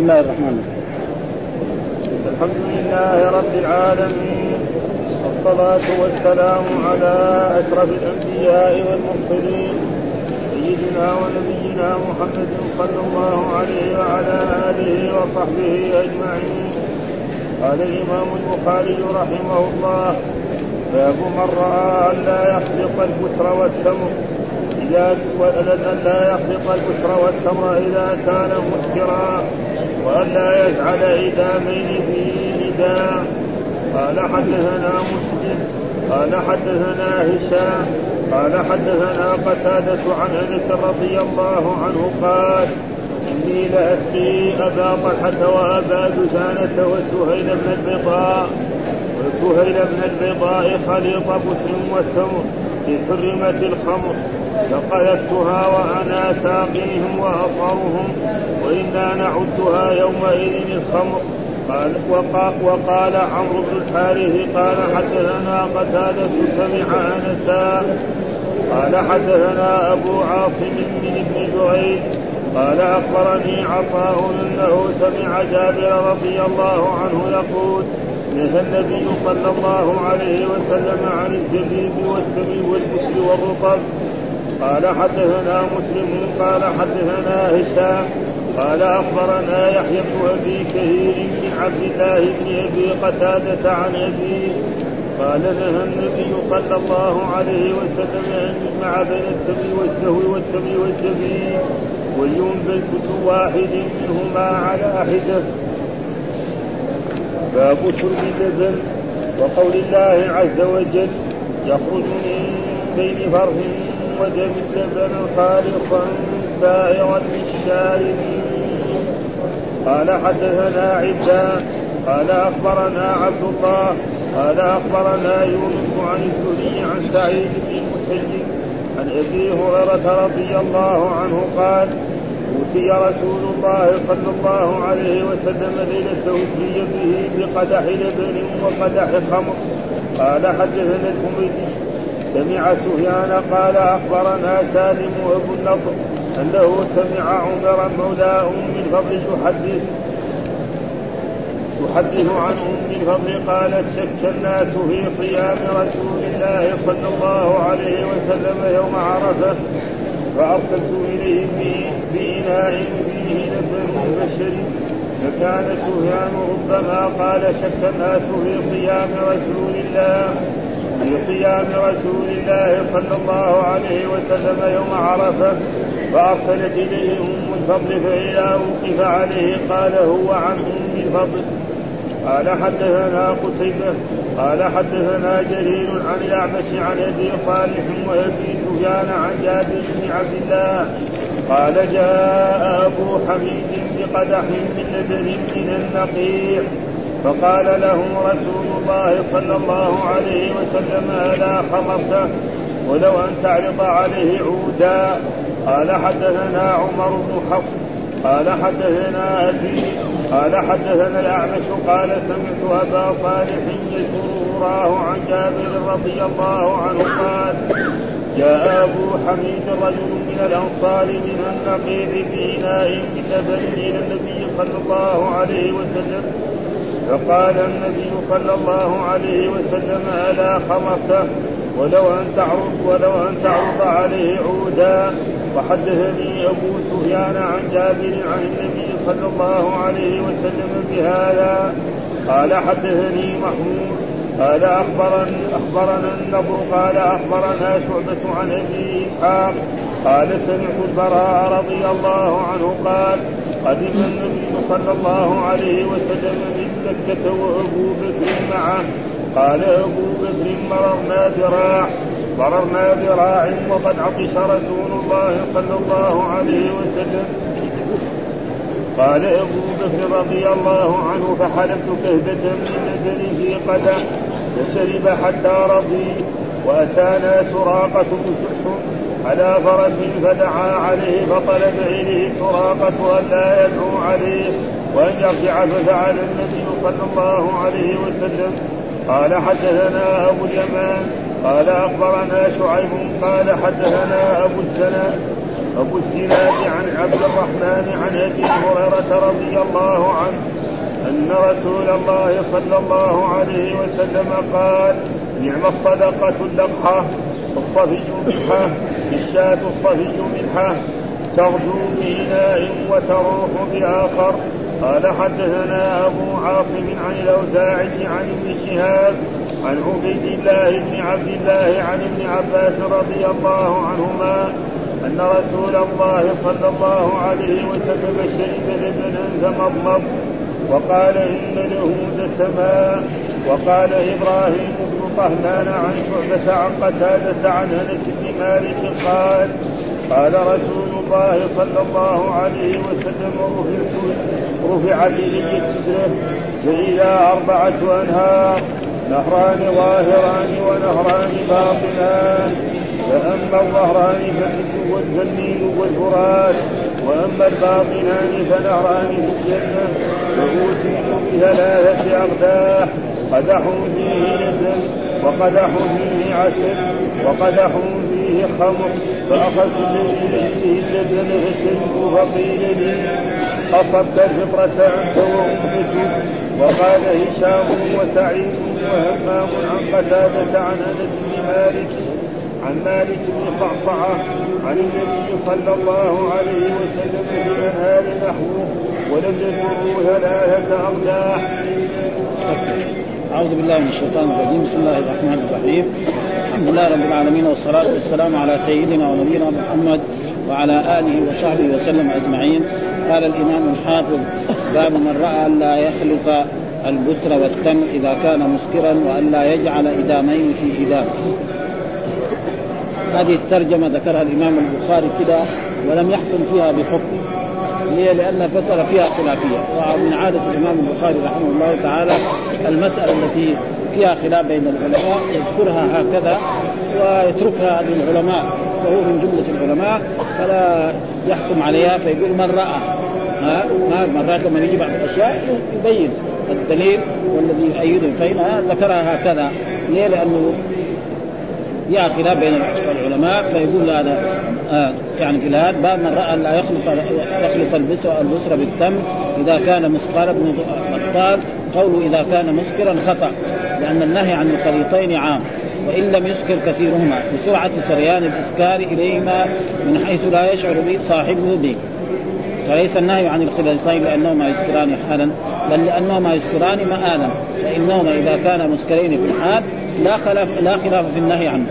بسم الله الرحمن الرحيم. الحمد لله رب العالمين والصلاة والسلام على أشرف الأنبياء والمرسلين سيدنا ونبينا محمد صلى الله عليه وعلى آله وصحبه أجمعين. قال الإمام البخاري رحمه الله باب من رأى أن لا يحلق البشر والتمر إذا أن لا يحلق البشر والتمر إذا كان مسكرا. وأن لا يجعل إدامين في إدام قال حدثنا مسلم قال حدثنا هشام قال حدثنا قتادة عن أنس رضي الله عنه قال إني لأسقي أبا طلحة وأبا دجانة وسهيل بن البيضاء وسهيل بن البيضاء خليط مسلم والتمر إذ حرمت الخمر. فقذفتها وأنا ساقيهم وأصغرهم وإنا نعدها يومئذ الخمر. قال وقال, وقال عمرو بن الحارث قال حدثنا قتادة سمع أنسا قال حدثنا أبو عاصم من ابن جريج قال أخبرني عطاء أنه سمع جابر رضي الله عنه يقول نهى النبي صلى الله عليه وسلم عن الزبيب والسمي والبسل والرطب قال حدثنا مسلم قال حدثنا هشام قال أخبرنا يحيى بن أبي كثير بن عبد الله بن أبي قتادة عن ابيه قال نهى النبي صلى الله عليه وسلم أن يجمع بين السمي والسهو والسمي والزبيب وينبت كل واحد منهما على حده باب شرب اللبن وقول الله عز وجل يخرج من بين فرث اللبن خالصا سائغا للشاربين. قال حدثنا عبدان قال أخبرنا عبد الله قال أخبرنا يونس عن الزهري عن سعيد بن المسيب عن أبي هريرة رضي الله عنه قال أوتي رسول الله صلى الله عليه وسلم ليلة توفي به بقدح لبن وقدح خمر. قال حدثنا الحميدي سمع سفيان قال أخبرنا سالم أبو النضر أنه سمع عمر مولى أم الفضل تحدث تحدث عن أم الفضل قالت شك الناس في صيام رسول الله صلى الله عليه وسلم يوم عرفة فأرسلت إليهم بإناء فيه لبن مبشر فكان سفيان ربما قال شك الناس في صيام رسول الله في صيام رسول الله صلى الله عليه وسلم يوم عرفة فأرسلت إليه أم الفضل فإذا وقف عليه قال هو عن أم الفضل. قال حدثنا قتيبة قال حدثنا جرير عن الأعمش عن أبي صالح وأبي سفيان عن جابر بن عبد الله. قال جاء أبو حميد بقدح من لبن من النقيع فقال له رسول الله صلى الله عليه وسلم ألا خمرته ولو أن تعرض عليه عودا. قال حدثنا عمر بن حفص. قال حدثنا أبي. قال حدثنا الأعمش. قال سمعت أبا صالح يذكر راه عن جابر رضي الله عنه قال جاء أبو حميد رجل من الأنصار من النقيع بإناء لبن إلى النبي صلى الله عليه وسلم. فقال النبي صلى الله عليه وسلم ألا خمرته ولو أن تعرض ولو أن تعرض عليه عودا. وحدثني أبو سفيان عن جابر عن النبي صلى الله عليه وسلم بهذا. قال حدثني محمود. قال أخبرني أخبرنا النضر قال أخبرنا شعبة عن أبي إسحاق. قال سمعت البراء رضي الله عنه قال قدم النبي صلى الله عليه وسلم من مكة وأبو بكر معه. قال أبو بكر مررنا ذراع مررنا ذراع وقد عطش رسول الله صلى الله عليه وسلم. قال أبو بكر رضي الله عنه فحلبت كهبة من نزل في قدح فشرب حتى رضي وأتانا سراقة بن على فرس فدعا عليه فطلب إليه سراقة أن لا يدعو عليه وأن يرجع ففعل النبي صلى الله عليه وسلم. قال حدثنا أبو اليمان. قال أخبرنا شعيب. قال حدثنا أبو الزنا أبو الزناد عن عبد الرحمن عن أبي هريرة رضي الله عنه أن رسول الله صلى الله عليه وسلم قال نعم الصدقة اللقحة الصفي منحة الشاة الصفي منحة تغدو بإناء وتروح بآخر. قال حدثنا أبو عاصم عن الأوزاعي عن ابن شهاب عن عبيد الله بن عبد الله عن ابن عباس رضي الله عنهما أن رسول الله صلى الله عليه وسلم شرب لبنا فمضمض وقال إن له دسما وقال إبراهيم بن طهمان عن شعبة عن قتادة عن أنس بن مالك قال قال رسول الله صلى الله عليه وسلم رفع به سدره فإذا أربعة أنهار نهران ظاهران ونهران باطنان. فأما الظهران فالنيل والفرات وأما الباطنان فنهران في الجنة فأوتيت بثلاثة أقداح. قدح فيه نزل وقدح فيه عسل وقدح فيه خمر فأخذت الذي فيه الجدل فشربت فقيل لي أصبت الفطرة أنت وأمتك وقال هشام وسعيد وهمام عن قتادة عن أنس بن مالك عن مالك بن صعصعة عن النبي صلى الله عليه وسلم في الأنهار نحوه ولم يذكروا ثلاثة أقداح. أعوذ بالله من الشيطان الرجيم. بسم الله الرحمن الرحيم. الحمد لله رب العالمين والصلاة والسلام على سيدنا ونبينا محمد وعلى آله وصحبه وسلم أجمعين. قال الإمام الحافظ باب من رأى أن لا يخلط البسر والتمر إذا كان مسكرا وأن لا يجعل إدامين في إدام هذه الترجمة ذكرها الإمام البخاري كده ولم يحكم فيها بحكم. هي لأن المسألة فيها خلافية. ومن عادة الإمام البخاري رحمه الله تعالى المسألة التي فيها خلاف بين العلماء يذكرها هكذا ويتركها للعلماء. وهو من جملة العلماء فلا يحكم عليها فيقول من رأى. ها؟ مرات لما يجي بعض الأشياء يبين الدليل والذي يؤيده. فهنا ذكرها هكذا. ليه؟ لأنه فيها خلاف بين العلماء فيقول هذا آه يعني في هذا باب من رأى لا يخلط يخلط البسر البسر بالتمر إذا كان مسقال بن بطال قوله إذا كان مسكرا خطأ لأن النهي عن الخليطين عام وإن لم يسكر كثيرهما بسرعة سريان الإسكار إليهما من حيث لا يشعر به صاحبه به. فليس النهي عن الخليطين لأنهما يسكران حالا بل لأنهما يسكران مآلا فإنهما إذا كانا مسكرين في الحال لا خلاف لا خلاف في النهي عنه.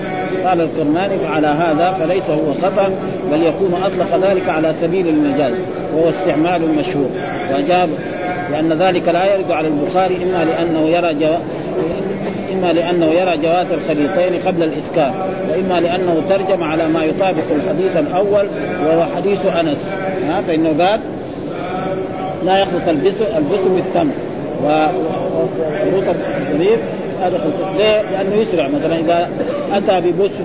قال الكرماني فعلى هذا فليس هو خطأ بل يكون أطلق ذلك على سبيل المجاز وهو استعمال مشهور. واجاب لأن ذلك لا يرد على البخاري إما لأنه يرى جو... إما لأنه يرى جواز الخليطين قبل الاسكار وإما لأنه ترجم على ما يطابق الحديث الأول وهو حديث أنس. ها فإنه قال لا يخلط البسر بالتمر ورطب الزبيب هذا خلط ليه؟ لأنه يسرع. مثلا إذا أتى ببسر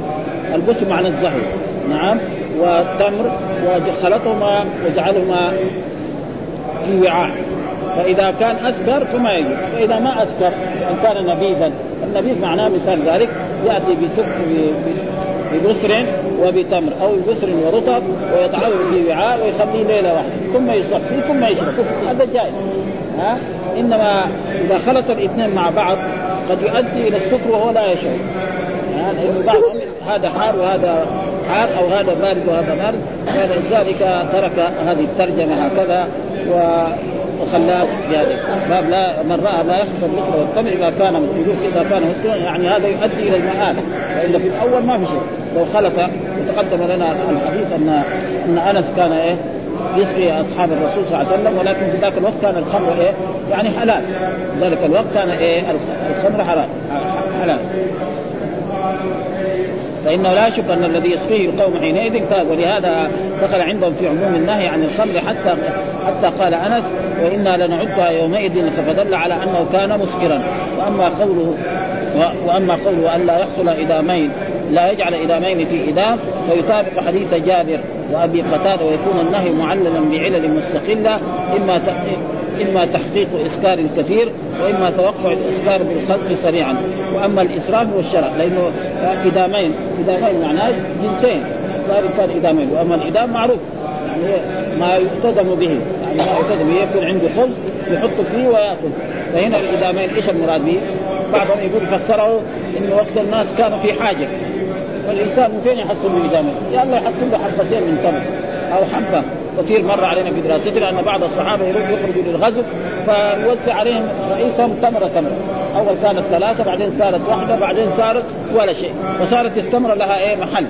البسر معنى الزهر نعم. والتمر وخلطهما وجعلهما في وعاء. فإذا كان أسكر فما يجوز. واذا ما أسكر إن كان نبيذا. النبيذ معناه مثال ذلك. يأتي بسك ببسر وبتمر أو بسر ورطب ويضعه في وعاء ويخليه ليلة واحدة. ثم يصفيه ثم يشرب. هذا جائز. ها؟ إنما إذا خلط الاثنين مع بعض قد يؤدي إلى السكر وهو لا يشعر. لأنه بعضهم هذا حار وهذا حار أو هذا بارد وهذا بارد فلذلك ترك هذه الترجمة هكذا و وخلاه بهذا. باب لا من رأى لا يخلط المسلم والتمر إذا كان إذا كان مسلما يعني هذا يؤدي إلى المآل والا في الأول ما في شيء. لو خلط وتقدم لنا الحديث ان أن أنس كان إيه؟ يسقي أصحاب الرسول صلى الله عليه وسلم ولكن في ذاك الوقت كان الخمر إيه؟ يعني حلال ذلك الوقت كان إيه؟ الخمر حلال حلال فإنه لا شك أن الذي يسقيه القوم حينئذ كان ولهذا دخل عندهم في عموم النهي عن الخمر حتى حتى قال أنس وإنا لنعدها يومئذ فدل على أنه كان مسكرا وأما قوله وأما قوله أن لا يحصل إدامين لا يجعل إدامين في إدام فيطابق حديث جابر وابي قتاده ويكون النهي معللا بعلل مستقله إما إما تحقيق إسكار كثير وإما توقع الإسكار بالخلق سريعا. وأما الإسراف والشرع لأنه ادامين ادامين معناه جنسين ذلك كان إدامين وأما الإدام معروف يعني ما يقتدم به يعني ما يقتدم به يكون عنده خبز يحط فيه ويأكل فهنا الإدامين إيش المراد به؟ بعضهم يقول فسره إنه وقت الناس كانوا في حاجة. فالإنسان من فين يحصل له إدامين؟ يا الله يحصل له حبتين من تمر أو حبة كثير مر علينا في دراستنا أن بعض الصحابة يخرجوا للغزو فيوزع عليهم رئيسهم تمرة تمرة. أول كانت ثلاثة بعدين صارت واحدة بعدين صارت ولا شيء. فصارت التمرة لها إيه؟ محل.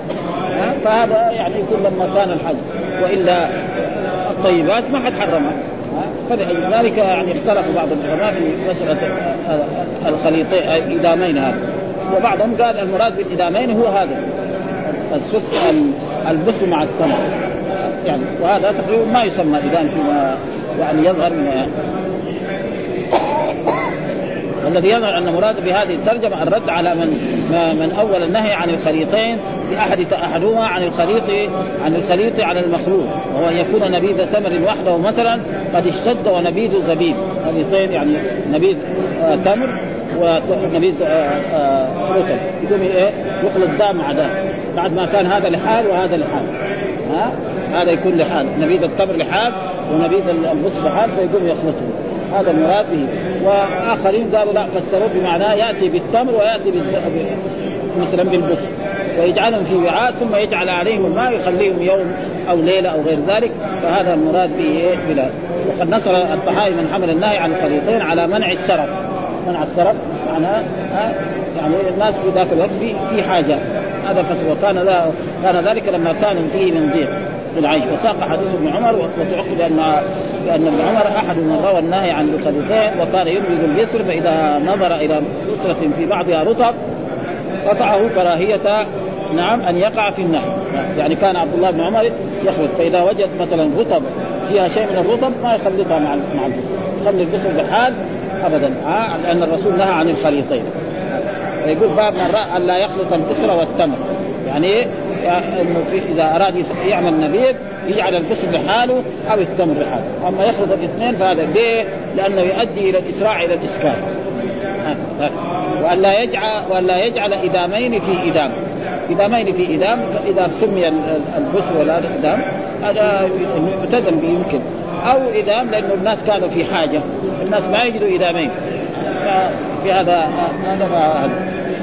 فهذا يعني يكون لما كان الحج. وإلا الطيبات ما حد حرمها. فلذلك يعني اختلف بعض العلماء في مسألة الخليطين الادامين هذا. وبعضهم قال المراد بالإدامين هو هذا. السك البس مع التمر. يعني وهذا تقريبا ما يسمى إذا فيما يعني يظهر من والذي يظهر أن مراد بهذه الترجمة الرد على من من أول النهي عن الخليطين باحد أحدهما عن الخليط عن الخليط على المخلوط وهو أن يكون نبيذ تمر وحده مثلا قد اشتد ونبيذ زبيب. خليطين يعني نبيذ آه تمر. ونبيذ رطب يقوم إيه؟ يخلط ده مع ده بعد ما كان هذا لحال وهذا لحال. ها؟ هذا يكون لحال. نبيذ التمر لحال ونبيذ البص لحال فيقوم يخلطه. هذا المراد به. وآخرين قالوا لا فسروه بمعناه يأتي بالتمر ويأتي مثلا بالبص ويجعلهم في وعاء ثم يجعل عليهم الماء يخليهم يوم أو ليلة أو غير ذلك. فهذا المراد به بلا وقد نصر الطحاوي من حمل النهي عن الخليطين على منع السرف منع السرف معناه يعني الناس في ذاك الوقت في في حاجة. هذا فسر وكان ذا كان ذلك لما كان فيه من ضيق العيش. وساق حديث ابن عمر وتعقد ان بان ابن عمر أحد من روى النهي عن الخليطين وكان يبرد اليسر فإذا نظر إلى يسرة في بعضها رطب قطعه كراهية نعم أن يقع في النهي. يعني كان عبد الله بن عمر يخلط فإذا وجد مثلا رطب فيها شيء من الرطب ما يخلطها مع مع البصر يخلي البصر بحال ابدا آه لأن الرسول نهى عن الخليطين فيقول باب من رأى أن لا يخلط البصر والتمر يعني إنه في إذا أراد يعمل نبيذ يجعل البصر لحاله أو التمر لحاله، أما يخلط الاثنين فهذا ليه؟ لأنه يؤدي إلى الإسراع إلى الاسكان. وأن لا يجعل وأن لا يجعل إدامين في إدام. إدامين في إدام فإذا سمي البصر ولا الادام هذا يعتدم به يمكن أو إدام لأنه الناس كانوا في حاجة، الناس ما يجدوا إدامين. في هذا هذا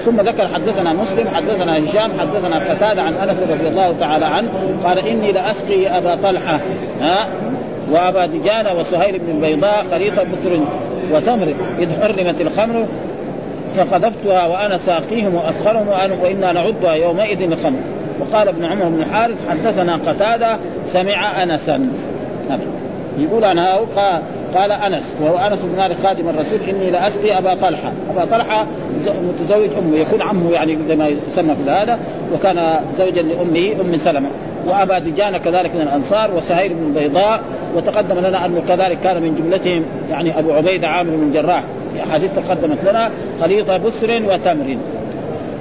ثم ذكر حدثنا مسلم حدثنا هشام حدثنا قتادة عن أنس رضي الله تعالى عنه قال إني لأسقي أبا طلحة ها وأبا دجانة وسهيل بن البيضاء خليط بصر وتمر إذ حرمت الخمر فقذفتها وأنا ساقيهم وأسخرهم وأنا نعدها يومئذ الخمر. وقال ابن عمر بن الحارث حدثنا قتادة سمع انسا. يقول أنا قال قال أنس وهو أنس بن مالك خادم الرسول إني لاسقي أبا طلحة، أبا طلحة متزوج أمه يكون عمه يعني زي ما يسمى في هذا وكان زوجا لأمه أم سلمة. وأبا دجانه كذلك من الأنصار وسهيل بن البيضاء وتقدم لنا أنه كذلك كان من جملتهم يعني أبو عبيدة عامر بن جراح. احاديث تقدمت لنا خليط بسر وتمر.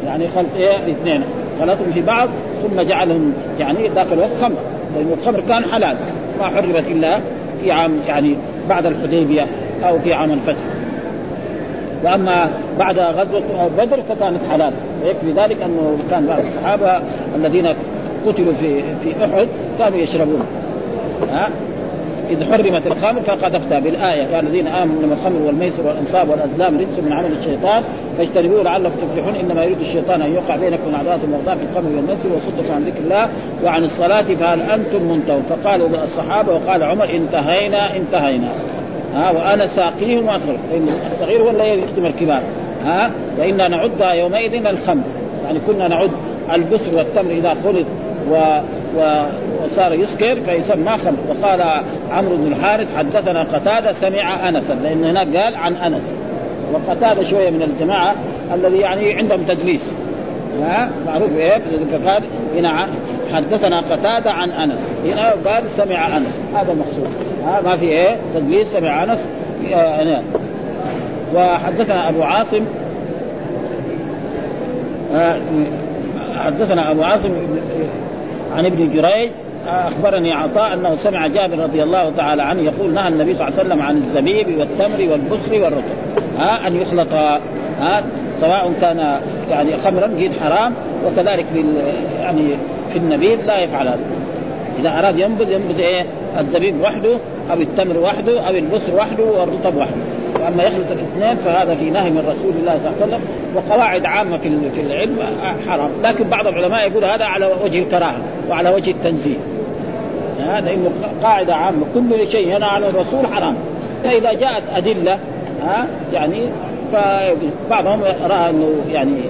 يعني خلط إيه؟ الاثنين خلطهم في بعض ثم جعلهم يعني ذاك الوقت خمر. لأنه الخمر كان حلال. ما حرمت إلا في عام يعني بعد الحديبية أو في عام الفتح. وأما بعد غزوة بدر فكانت حلال. ويكفي ذلك أنه كان بعض الصحابة الذين قتلوا في في أحد كانوا يشربون. ها؟ إذ حرمت الخمر فقذفتها بالآية. يا الذين آمنوا من الخمر والميسر والأنصاب والأزلام رجس من عمل الشيطان فاجتنبوه لعلكم تفلحون. إنما يريد الشيطان أن يوقع بينكم عداوة والبغضاء في الخمر والميسر وصدكم عن ذكر الله وعن الصلاة فهل أنتم منتهون؟ فقالوا الصحابة وقال عمر انتهينا انتهينا. ها وأنا ساقيهم وأصغر الصغير هو اللي يخدم الكبار. ها وإنا نعدها يومئذ الخمر. يعني كنا نعد البسر والتمر إذا خلط. و وصار يسكر فيسمى خمر. وقال عمرو بن الحارث حدثنا قتادة سمع أنسا لأن هناك قال عن أنس. وقتادة شوية من الجماعة الذي يعني عندهم تدليس معروف إيه؟ فقال هنا حدثنا قتادة عن أنس. هنا قال سمع أنس. هذا المقصود. ها؟ ما في إيه؟ تدليس سمع أنس. آه وحدثنا أبو عاصم. آه حدثنا أبو عاصم. عن ابن جريج أخبرني عطاء أنه سمع جابر رضي الله تعالى عنه يقول نهى النبي صلى الله عليه وسلم عن الزبيب والتمر والبسر والرطب. ها أن يخلط ها سواء كان يعني خمرا قيد حرام وكذلك في يعني في النبيذ لا يفعل هذا. إذا أراد ينبذ ينبذ إيه؟ الزبيب وحده أو التمر وحده أو البسر وحده والرطب وحده. واما يخلط الاثنين فهذا في نهي من رسول الله صلى الله عليه وسلم وقواعد عامة في في العلم حرام. لكن بعض العلماء يقول هذا على وجه الكراهة وعلى وجه التنزيه. هذا إنه قاعدة عامة كل شيء ينهى عنه الرسول حرام. فإذا جاءت أدلة ها يعني فبعضهم راى أنه يعني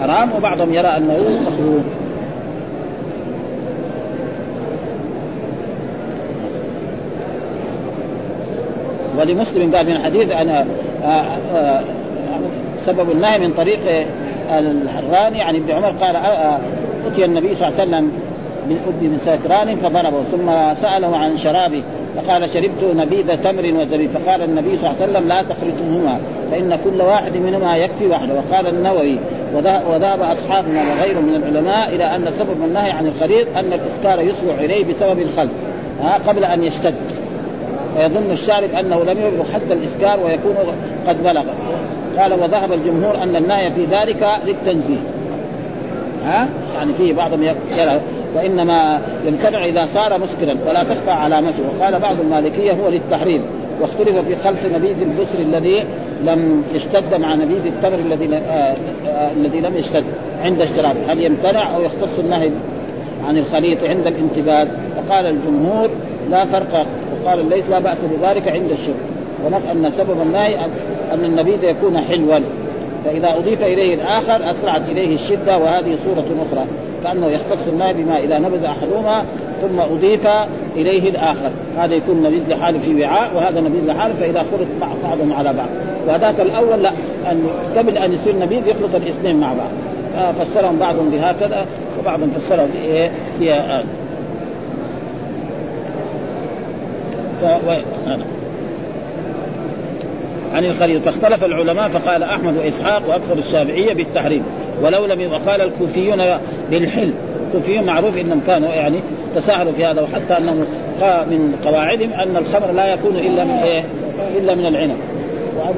حرام وبعضهم يرى أنه مكروه. ولمسلم قال من الحديث أنا آه، آه، سبب النهي من طريق الحراني عن ابن عمر قال آه، أتي النبي صلى الله عليه وسلم من سكران فضربه ثم سأله عن شرابه فقال شربت نبيذ تمر وزبيب فقال النبي صلى الله عليه وسلم لا تخلطهما فإن كل واحد منهما يكفي وحده وقال النووي وذهب أصحابنا وغيرهم من العلماء إلى أن سبب النهي عن الخليط أن الاسكار يسرع إليه بسبب الخلط قبل أن يشتد. ويظن الشارب أنه لم يبلغ حد الإسكار ويكون قد بلغ. قال وذهب الجمهور أن النهي في ذلك للتنزيه. ها؟ يعني فيه بعضهم يرى. وإنما يمتنع إذا صار مسكرا ولا تخفى علامته. وقال بعض المالكية هو للتحريم. واختلف في خلط نبيذ البسر الذي لم يشتد مع نبيذ التمر الذي آه آه الذي لم يشتد عند اشتراك هل يمتنع أو يختص النهي عن الخليط عند الانتباد فقال الجمهور لا فرق. وقال ليس لا بأس بذلك عند الشرب ونقل أن سبب النهي ان النبيذ يكون حلوا. فإذا أضيف إليه الآخر أسرعت إليه الشدة وهذه صورة أخرى. كأنه يختص النهي بما إذا نبذ أحدهما ثم أضيف إليه الآخر. هذا يكون نبيذ لحاله في وعاء وهذا نبيذ لحاله فإذا خلط بعضهم على بعض. وهذاك الأول لا أن قبل أن يصير نبيذ يخلط الاثنين مع بعض. فسرهم بعضهم بهكذا وبعضهم فسرهم بإيه؟ بها و... عن الخليط فاختلف العلماء فقال أحمد وإسحاق وأكثر الشافعية بالتحريم. ولو لم وقال الكوفيون بالحل الكوفيون معروف إنهم كانوا يعني تساهلوا في هذا وحتى أنهم من قواعدهم أن الخمر لا يكون إلا من إيه؟ إلا من العنب.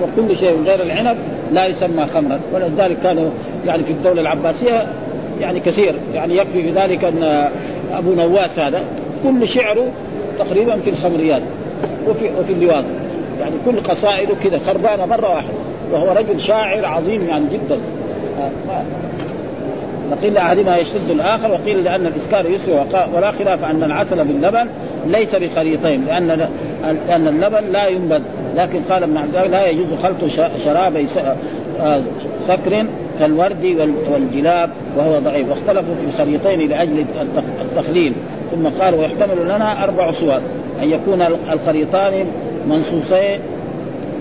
وكل شيء غير العنب لا يسمى خمرا. ولذلك كانوا يعني في الدولة العباسية يعني كثير. يعني يكفي في ذلك أن أبو نواس هذا. كل شعره تقريبا في الخمريات وفي وفي اللواط. يعني كل قصائده كذا خربانة مرة واحدة. وهو رجل شاعر عظيم يعني جدا. وقيل احدهما يشتد الآخر وقيل لأن الإسكار يسرع ولا خلاف أن العسل باللبن ليس بخليطين لأن لأن اللبن لا ينبذ. لكن قال ابن عبد لا يجوز خلط شرابي سكر كالورد والجلاب وهو ضعيف. واختلفوا في الخليطين لأجل التخليل. ثم قال ويحتمل لنا أربع صور. أن يكون الخليطان منصوصين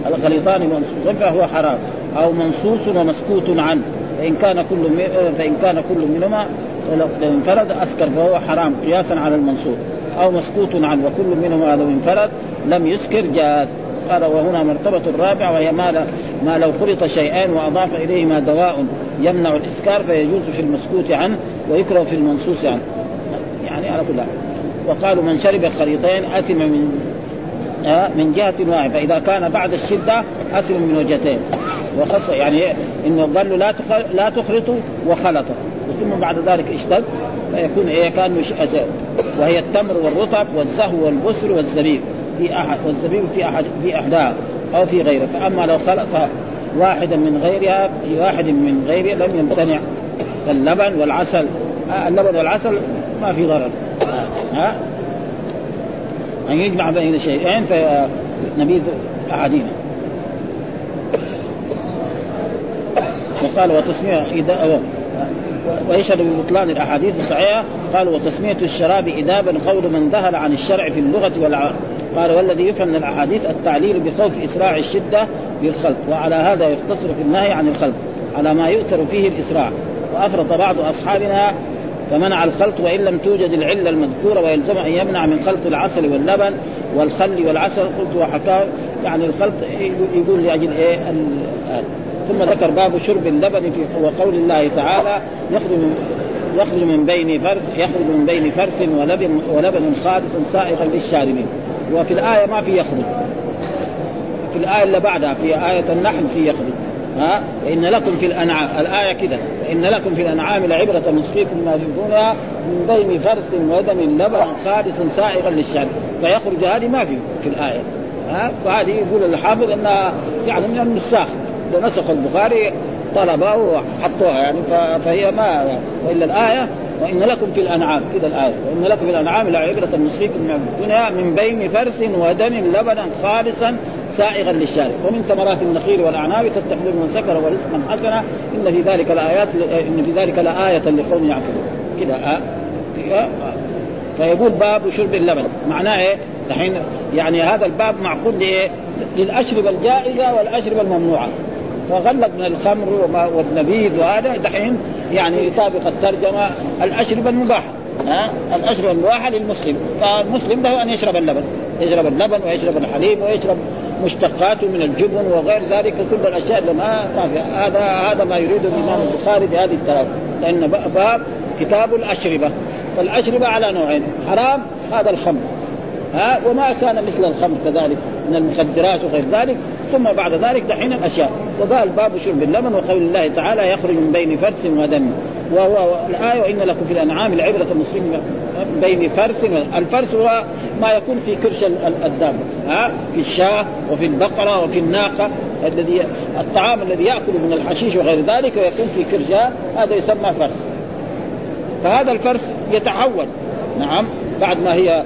الخليطان منصوصين فهو حرام. أو منصوص ومسكوت عنه. فإن كان كل فإن كان كل منهما لو انفرد أسكر فهو حرام. قياسا على المنصوص. أو مسكوت عنه وكل منهما لو انفرد لم يسكر جاز قال وهنا مرتبة الرابعة وهي ما, ما لو خلط شيئان وأضاف إليهما دواء يمنع الإسكار فيجوز في المسكوت عنه ويكره في المنصوص عنه. يعني على كل حال. وقالوا من شرب الخليطين أثم من آه من جهة واحدة. فإذا كان بعد الشدة أثم من وجهتين. وخص يعني إنه قال له لا لا تخلطوا وخلطه ثم بعد ذلك اشتد فيكون إيه كان وهي التمر والرطب والزهو والبسر والزبيب. في أحد والزبيب في أحد في أحدها أو في غيره فأما لو خلط واحدا من غيرها في واحد من غيره لم يمتنع. اللبن والعسل آه اللبن والعسل ما في ضرر. ها أن يجمع بين شيئين فنبيذ أحدهما وقال وتسمية إذا ويشهد ببطلان الأحاديث الصحيحة قال وتسمية الشراب اذابا قول من ذهل عن الشرع في اللغة قال والذي يفهم من الأحاديث التعليل بخوف إسراع الشدة بالخلق وعلى هذا يقتصر في النهي عن الخلق على ما يؤثر فيه الإسراع. وأفرط بعض أصحابنا فمنع الخلط وإن لم توجد العلة المذكورة ويلزم أن يمنع من خلط العسل واللبن والخل والعسل. قلت وحكاه يعني الخلط يقول لأجل إيه؟ ثم ذكر باب شرب اللبن في وقول الله تعالى يخرج يخرج من بين فرث يخرج من بين فرث ولبن ولبن خالص سائغا للشاربين. وفي الآية ما في يخرج. في الآية اللي بعدها في آية النحل في يخرج. ها؟ وان لكم في الأنعام الآية كذا وان لكم في الأنعام لعبرة نسقيكم ما تدونها من بين فرث ودم لبن خالص سائغا للشرب. فيخرج هذه ما في في الآية. ها؟ فهذه يقول الحافظ إنها يعني من النساخ. نسخ البخاري طلبه وحطوها يعني فهي ما والا الآية وإن لكم في الأنعام كذا الآية وإن لكم في الأنعام لعبره نسقيكم من الدنيا من بين فرث ودم لبنا خالصا سائغا للشارب ومن ثمرات النخيل والأعناب تتخذون من سكر ورزقا حسنا إن في ذلك لآيات إن في ذلك لآية لقوم يعقلون كذا آه. فيقول باب شرب اللبن معناه إيه؟ دحين يعني هذا الباب معقول لإيه؟ للاشربه الجائزة والاشربه الممنوعة فغلق من الخمر والنبيذ وهذا دحين يعني يطابق الترجمة الاشربه المباحه ها؟ الاشربه المباحه للمسلم. فالمسلم له أن يشرب اللبن. يشرب اللبن ويشرب الحليب ويشرب مشتقاته من الجبن وغير ذلك. كل الأشياء اللي ما هذا هذا ما يريده الإمام البخاري بهذه التراجم لأن باب كتاب الأشربة. فالأشربة على نوعين. حرام هذا الخمر. ها وما كان مثل الخمر كذلك من المخدرات وغير ذلك ثم بعد ذلك دحين الأشياء. وقال باب شرب اللبن وقول الله تعالى يخرج من بين فرث ودم. وهو الآية وان لكم في الأنعام العبرة المسلم بين فرث الفرث هو ما يكون في كرش الدابه ها في الشاة وفي البقرة وفي الناقة الذي الطعام الذي يأكل من الحشيش وغير ذلك ويكون في كرشها هذا يسمى فرث. فهذا الفرث يتحول. نعم بعد ما هي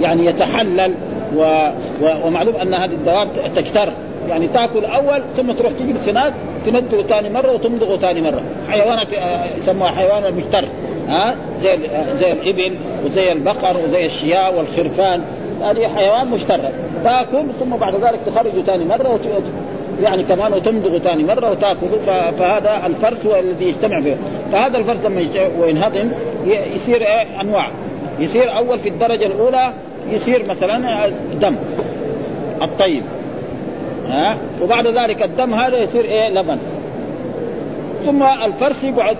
يعني يتحلل و... و... ومعلوم أن هذه الدواب تكتر. يعني تأكل أول ثم تروح تجيب السناد تنده ثاني مرة وتمضغه ثاني مرة. حيوانات آه، يسموها حيوان المشتر ها؟ زي آه، زي الإبل وزي البقر وزي الشياء والخرفان. هذه حيوان مشترك. تأكل ثم بعد ذلك تخرجه ثاني مرة وت... يعني كمان وتمضغ ثاني مرة وتأكل. فهذا الفرث هو الذي يجتمع فيه. فهذا الفرث لما وينهضم يصير إيه؟ أنواع. يصير أول في الدرجة الأولى يصير مثلا دم الطيب. ها؟ وبعد ذلك الدم هذا يصير إيه؟ لبن. ثم الفرس يقعد.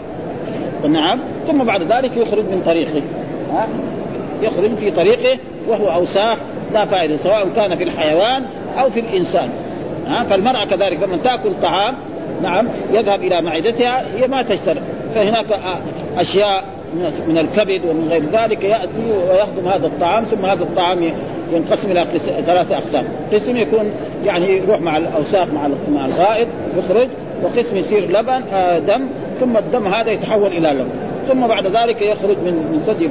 نعم. ثم بعد ذلك يخرج من طريقه. ها؟ يخرج في طريقه وهو أوساخ لا فائدة سواء كان في الحيوان أو في الإنسان. ها؟ فالمرأة كذلك لما تأكل طعام نعم يذهب إلى معدتها هي ما تشتري. فهناك أشياء من الكبد ومن غير ذلك يأتي ويهضم هذا الطعام ثم هذا الطعام ينقسم إلى ثلاثة أقسام، قسم يكون يعني يروح مع الأوساخ مع مع الغائط يخرج وقسم يصير لبن آه دم ثم الدم هذا يتحول إلى لبن. ثم بعد ذلك يخرج من من ثدي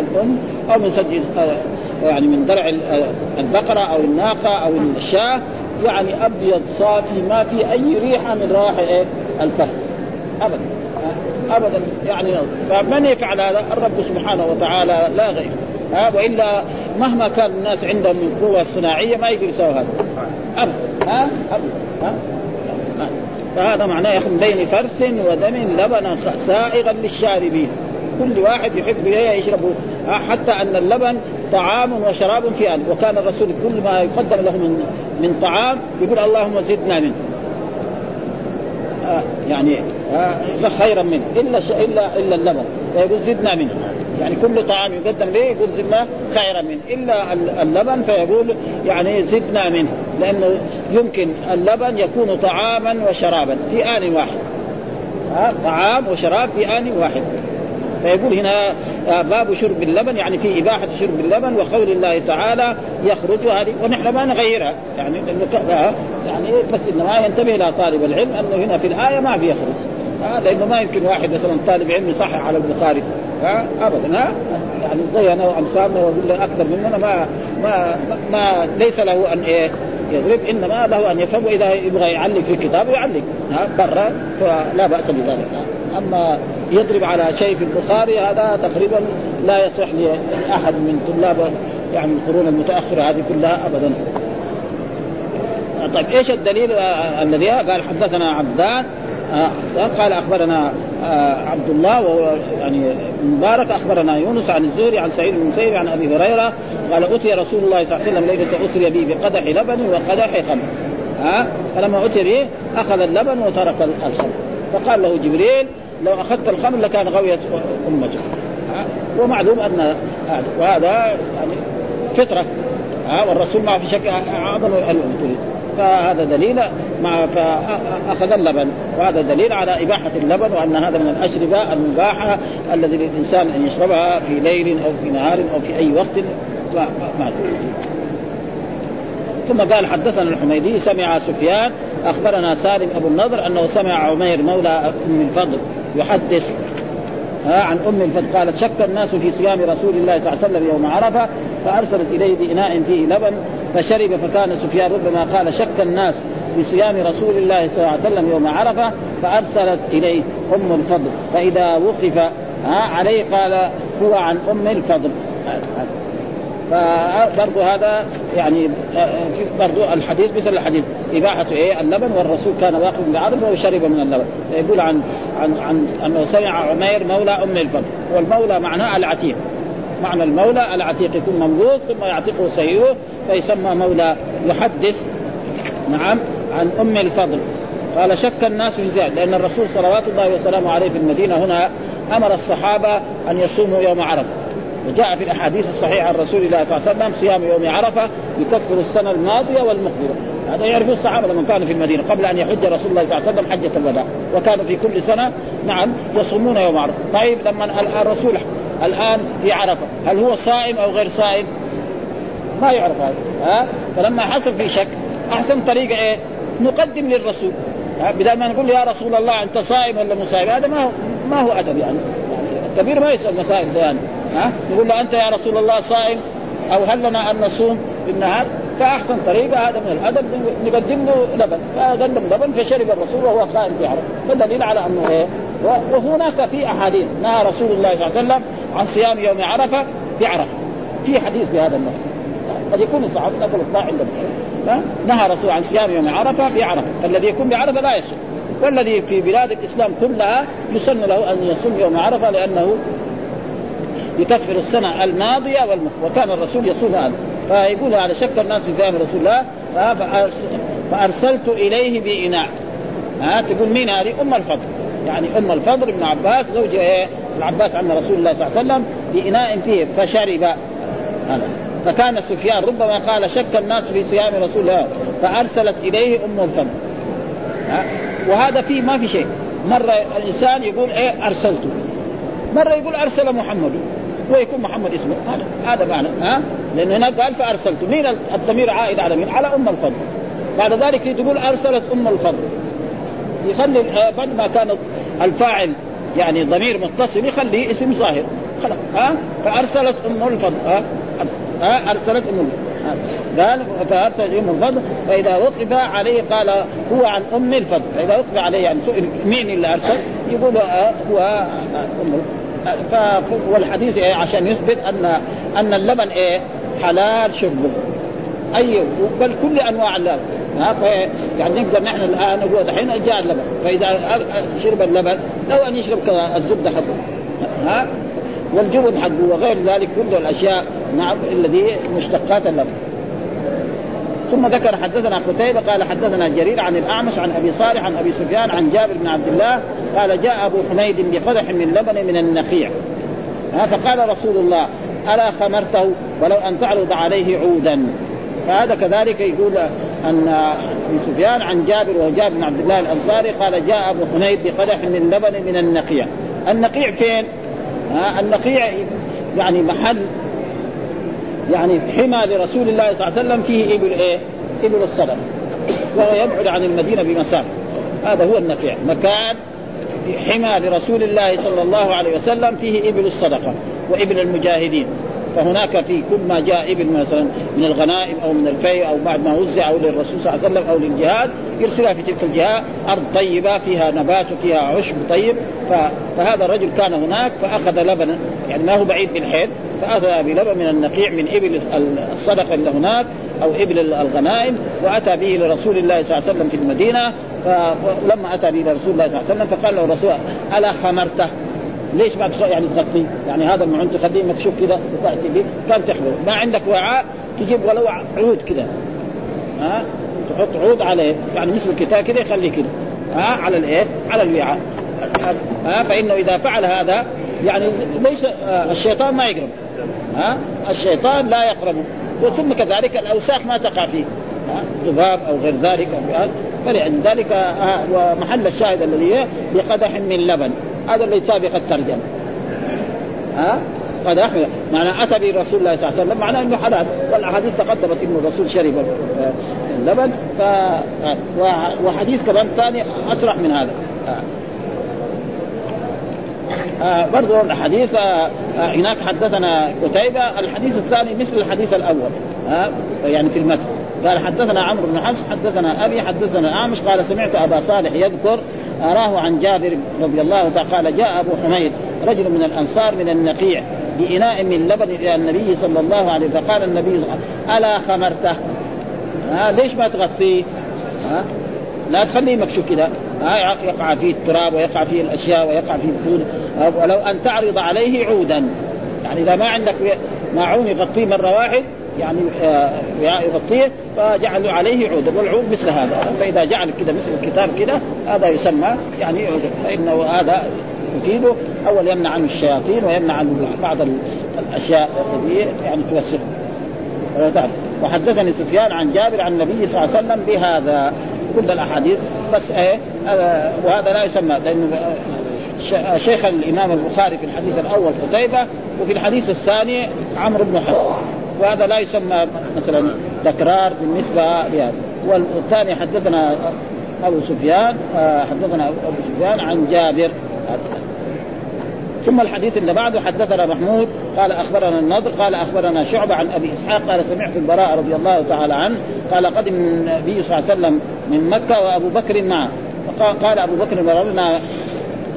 الأم أو من ثدي آه يعني من درع آه، البقرة أو الناقة أو الشاة. يعني أبيض صافي ما في أي ريحة من روائح إيه؟ الفرس ابدا. ابدا. يعني فمن يفعل هذا؟ الرب سبحانه وتعالى لا غير. ها؟ وإلا مهما كان الناس عندهم من قوة صناعية ما يقدر يسوي هذا. ابدا. ها؟ ابدا. ها؟ فهذا معناه يخرج بين فرث ودم لبنا سائغا للشاربين. كل واحد يحب يشرب. حتى أن اللبن طعام وشراب في أن. وكان الرسول كل ما يقدم له من من طعام يقول اللهم زدنا منه. يعني آه خيرا منه إلا إلا إلا اللبن. فيقول زدنا منه. يعني كل طعام يقدم به يقول زدنا خيرا منه. إلا اللبن فيقول يعني زدنا منه. لأنه يمكن اللبن يكون طعاما وشرابا في آن واحد. ها طعام وشراب في آن واحد. فيقول هنا آه، باب شرب اللبن يعني في إباحة شرب اللبن وقول الله تعالى يخرج هذه ونحن ما نغيرها. يعني آه، يعني بس إنما ينتبه إلى طالب العلم أنه هنا في الآية ما في يخرج. ها لأنه ما يمكن واحد مثلا طالب علم يصحح على البخاري ها ابدا ها؟ يعني زي انا وامثالنا واقول أكثر مننا ما ما ما ليس له أن إيه يضرب إنما له أن يفهم واذا يبغى يعلق في كتابه يعلق ها؟ برا فلا بأس بذلك. أما يضرب على شيء في البخاري هذا تقريبا لا يصح لأحد من طلاب يعني القرون المتأخرة هذه كلها ابدا. طيب إيش الدليل الذي قال حدثنا عبدان؟ آه قال أخبرنا آه عبد الله وهو يعني مبارك أخبرنا يونس عن الزهري عن سعيد بن المسيب عن أبي هريرة قال أتي رسول الله صلى الله عليه وسلم ليلة أسري به بقدح لبن وقدح خمر. ها آه فلما أتي به أخذ اللبن وترك الخمر. فقال له جبريل لو أخذت الخمر لكان غويت امتك ومعلوم أن هذا وهذا يعني فطرة. ها؟ والرسول ما في شك أعظم الأمور فهذا دليل مع فاخذ اللبن. وهذا دليل على إباحة اللبن وأن هذا من الاشربه المباحة الذي للإنسان أن يشربها في ليل أو في نهار أو في أي وقت. ما ثم قال حدثنا الحميدي سمع سفيان أخبرنا سالم أبو النضر أنه سمع عمير مولى أم الفضل يحدث عن أم الفضل قالت شك الناس في صيام رسول الله صلى الله عليه وسلم يوم عرفة فأرسلت إليه بإناء فيه لبن فشرب فكان سفيان ربما قال شك الناس في صيام رسول الله صلى الله عليه وسلم يوم عرفة فأرسلت إليه أم الفضل فإذا وقف عليه قال هو عن أم الفضل. فبرضو هذا يعني في برضو الحديث مثل الحديث إباحة إيه؟ اللبن والرسول كان واقف بعرفة وشرب من اللبن. يقول عن عن عن أنه سمع عمير مولى أم الفضل والمولى معناه العتيق. معنى المولى العتيق يكون مملوك ثم يعتقه سيئه فيسمى مولى يحدث نعم عن أم الفضل. قال شك الناس في ذلك لأن الرسول صلوات الله وسلامه عليه في المدينة هنا أمر الصحابة أن يصوموا يوم عرفة. وجاء في الأحاديث الصحيحة عن رسول الله صلى الله عليه وسلم صيام يوم عرفة يكفر السنة الماضية والمقبله هذا يعرفه الصحابة لما كانوا في المدينة قبل أن يحج رسول الله صلى الله عليه وسلم حجة الوداع. وكانوا في كل سنة نعم يصومون يوم عرفة. طيب لما الرسول الآن في عرفة هل هو صائم أو غير صائم؟ ما يعرف هذا. ها؟ فلما حصل في شك أحسن طريقة إيه؟ نقدم للرسول. بدل ما نقول يا رسول الله أنت صائم ولا مو صائم؟ هذا ما هو ما هو أدب يعني. الكبير ما يسأل مسائل زي ها؟ نقول له أنت يا رسول الله صائم أو هل لنا أن نصوم في النهار؟ فأحسن طريقة هذا من الأدب نقدم له لبن فقدم لبن فشرب الرسول وهو قائم في عرفه فدليل على أنه إيه؟ وهناك في أحاديث نهى رسول الله صلى الله عليه وسلم عن صيام يوم عرفة بعرفة. في حديث بهذا النص. قد يكون الصحابه نقلوا اطلاع عندهم نهى رسول عن صيام يوم عرفة بعرفة. فالذي يكون بعرفة لا يصوم. والذي في بلاد الإسلام كلها يسن له أن يصوم يوم عرفة لأنه يكفر السنة الماضية والمقبله وكان الرسول يصوم هذا. فيقول هذا شك الناس في زمان رسول الله فأرسلت إليه بإناء. ها تقول مين هذه؟ أم الفضل. يعني أم الفضل بن عباس زوج إيه؟ العباس عم رسول الله صلى الله عليه وسلم بإناء فيه فشرب. هذا. فكان سفيان ربما قال شك الناس في صيام رسول الله فأرسلت إليه أم الفضل. ها وهذا فيه ما في شيء. مرة الإنسان يقول إيه؟ أرسلته. مرة يقول أرسل محمد. ويكون محمد اسمه. هذا هذا معنى. ها؟ لأن هناك قال فأرسلت. مين الضمير عائد على مين؟ على أم الفضل. بعد ذلك تقول أرسلت أم الفضل. يخلي بعد ما كان الفاعل يعني ضمير متصل يخليه اسم ظاهر. خلاص. ها؟ فأرسلت أم الفضل. ها؟ أرسلت أم الفضل. قال فارسل أم الفضل. فإذا وقف عليه قال هو عن أم الفضل. فإذا وقف عليه يعني سئل مين اللي أرسل؟ يقول هو أم ف... والحديث إيه؟ عشان يثبت ان أن اللبن إيه؟ حلال شربه اي بل كل أنواع اللبن. ها؟ ف... يعني نقدر نحن الآن نقول دحين جاء اللبن. فإذا شرب اللبن لو أن يشرب الزبدة حقه. ها؟ والجبن حقه وغير ذلك كل الأشياء نعم الذي مشتقات اللبن. ثم ذكر حدثنا قتيبة قال حدثنا جرير عن الأعمش عن أبي صالح عن أبي سفيان عن جابر بن عبد الله قال جاء أبو حميد بقدح من لبن من النخيع. فقال رسول الله ألا خمرته ولو أن تعرض عليه عودا. فهذا كذلك يقول أن أبي سفيان عن جابر وجابر بن عبد الله الأنصاري قال جاء أبو حميد بقدح من لبن من النقيع النقيع فين؟ النقيع يعني محل يعني حمى لرسول الله صلى الله عليه وسلم فيه إبل إيه؟ إبل الصدقه وهو يبعد عن المدينة بمسافه هذا هو النقيع. مكان حمى لرسول الله صلى الله عليه وسلم فيه إبل الصدقة وإبل المجاهدين. فهناك في كل ما جاء ابل مثلا من الغنائم أو من الفيء أو بعد ما وزع أو للرسول صلى الله عليه وسلم أو للجهاد يرسلها في تلك الجهه أرض طيبة فيها نبات وفيها عشب طيب. فهذا الرجل كان هناك فأخذ لبنا يعني ما هو بعيد من حيث فأخذ بلبن من النقيع من إبل الصدقة اللي هناك أو إبل الغنائم وأتى به لرسول الله صلى الله عليه وسلم في المدينة. فلما أتى به لرسول الله صلى الله عليه وسلم فقال له الرسول ألا خمرته؟ ليش ما يعني تغطيه؟ يعني هذا المعون تخليه مكشوف كذا وتأتي به كان تحمل. ما عندك وعاء تجيب ولو عود كذا. ها؟ تحط عود عليه يعني مثل الكتاب كذا يخليه كذا. ها؟ على الإيه؟ على الوعاء. ها؟ فإنه إذا فعل هذا يعني ليس الشيطان ما يقرب. ها؟ الشيطان لا يقرب. وثم كذلك الأوساخ ما تقع فيه. ذباب أو غير ذلك فلذلك آه، ومحل الشاهد الذي هي بقدح من لبن. هذا اللي سابق الترجمة. ها؟ قدح معنى أتى به رسول الله صلى الله عليه وسلم معناه إنه حلال. والأحاديث تقدمت إنه الرسول شرب آه، اللبن ف وحديث كمان ثاني أسرع من هذا. آه. برضو الحديث آه هناك حدثنا قتيبة. الحديث الثاني مثل الحديث الأول. آه يعني في المتن. قال حدثنا عمرو بن حفص حدثنا أبي حدثنا أعمش قال سمعت أبا صالح يذكر أراه عن جابر رضي الله تعالى قال جاء أبو حميد رجل من الأنصار من النقيع بإناء من لبن إلى النبي صلى الله عليه وسلم فقال النبي ألا خمرته؟ ها ليش ما تغطيه؟ ها لا تخليه مكشوف كذا يقع فيه التراب ويقع فيه الأشياء ويقع فيه الفول ولو أن تعرض عليه عودا. يعني إذا ما عندك ماعون يغطيه مرة واحد يعني آه، يغطيه فجعلوا عليه عودا والعود مثل هذا. فاذا جعل كذا مثل الكتاب كذا هذا يسمى يعني فإنه هذا يفيده. أول يمنع عنه الشياطين ويمنع عنه بعض الأشياء التي يعني توسخ وحدثني سفيان عن جابر عن النبي صلى الله عليه وسلم بهذا. كل الأحاديث. بس إيه وهذا لا يسمى. لأنه شيخ الإمام البخاري في الحديث الأول قتيبة وفي الحديث الثاني عمرو بن حفص. وهذا لا يسمى مثلا تكرار بالنسبة لهذا. والثاني حدثنا أبو سفيان آه، حدثنا أبو سفيان عن جابر. ثم الحديث اللي بعده حدثنا محمود قال أخبرنا النضر قال أخبرنا شعبة عن أبي إسحاق قال سمعت البراء رضي الله تعالى عنه قال قدم النبي صلى الله عليه وسلم من مكة وأبو بكر معه. فقال أبو بكر مررنا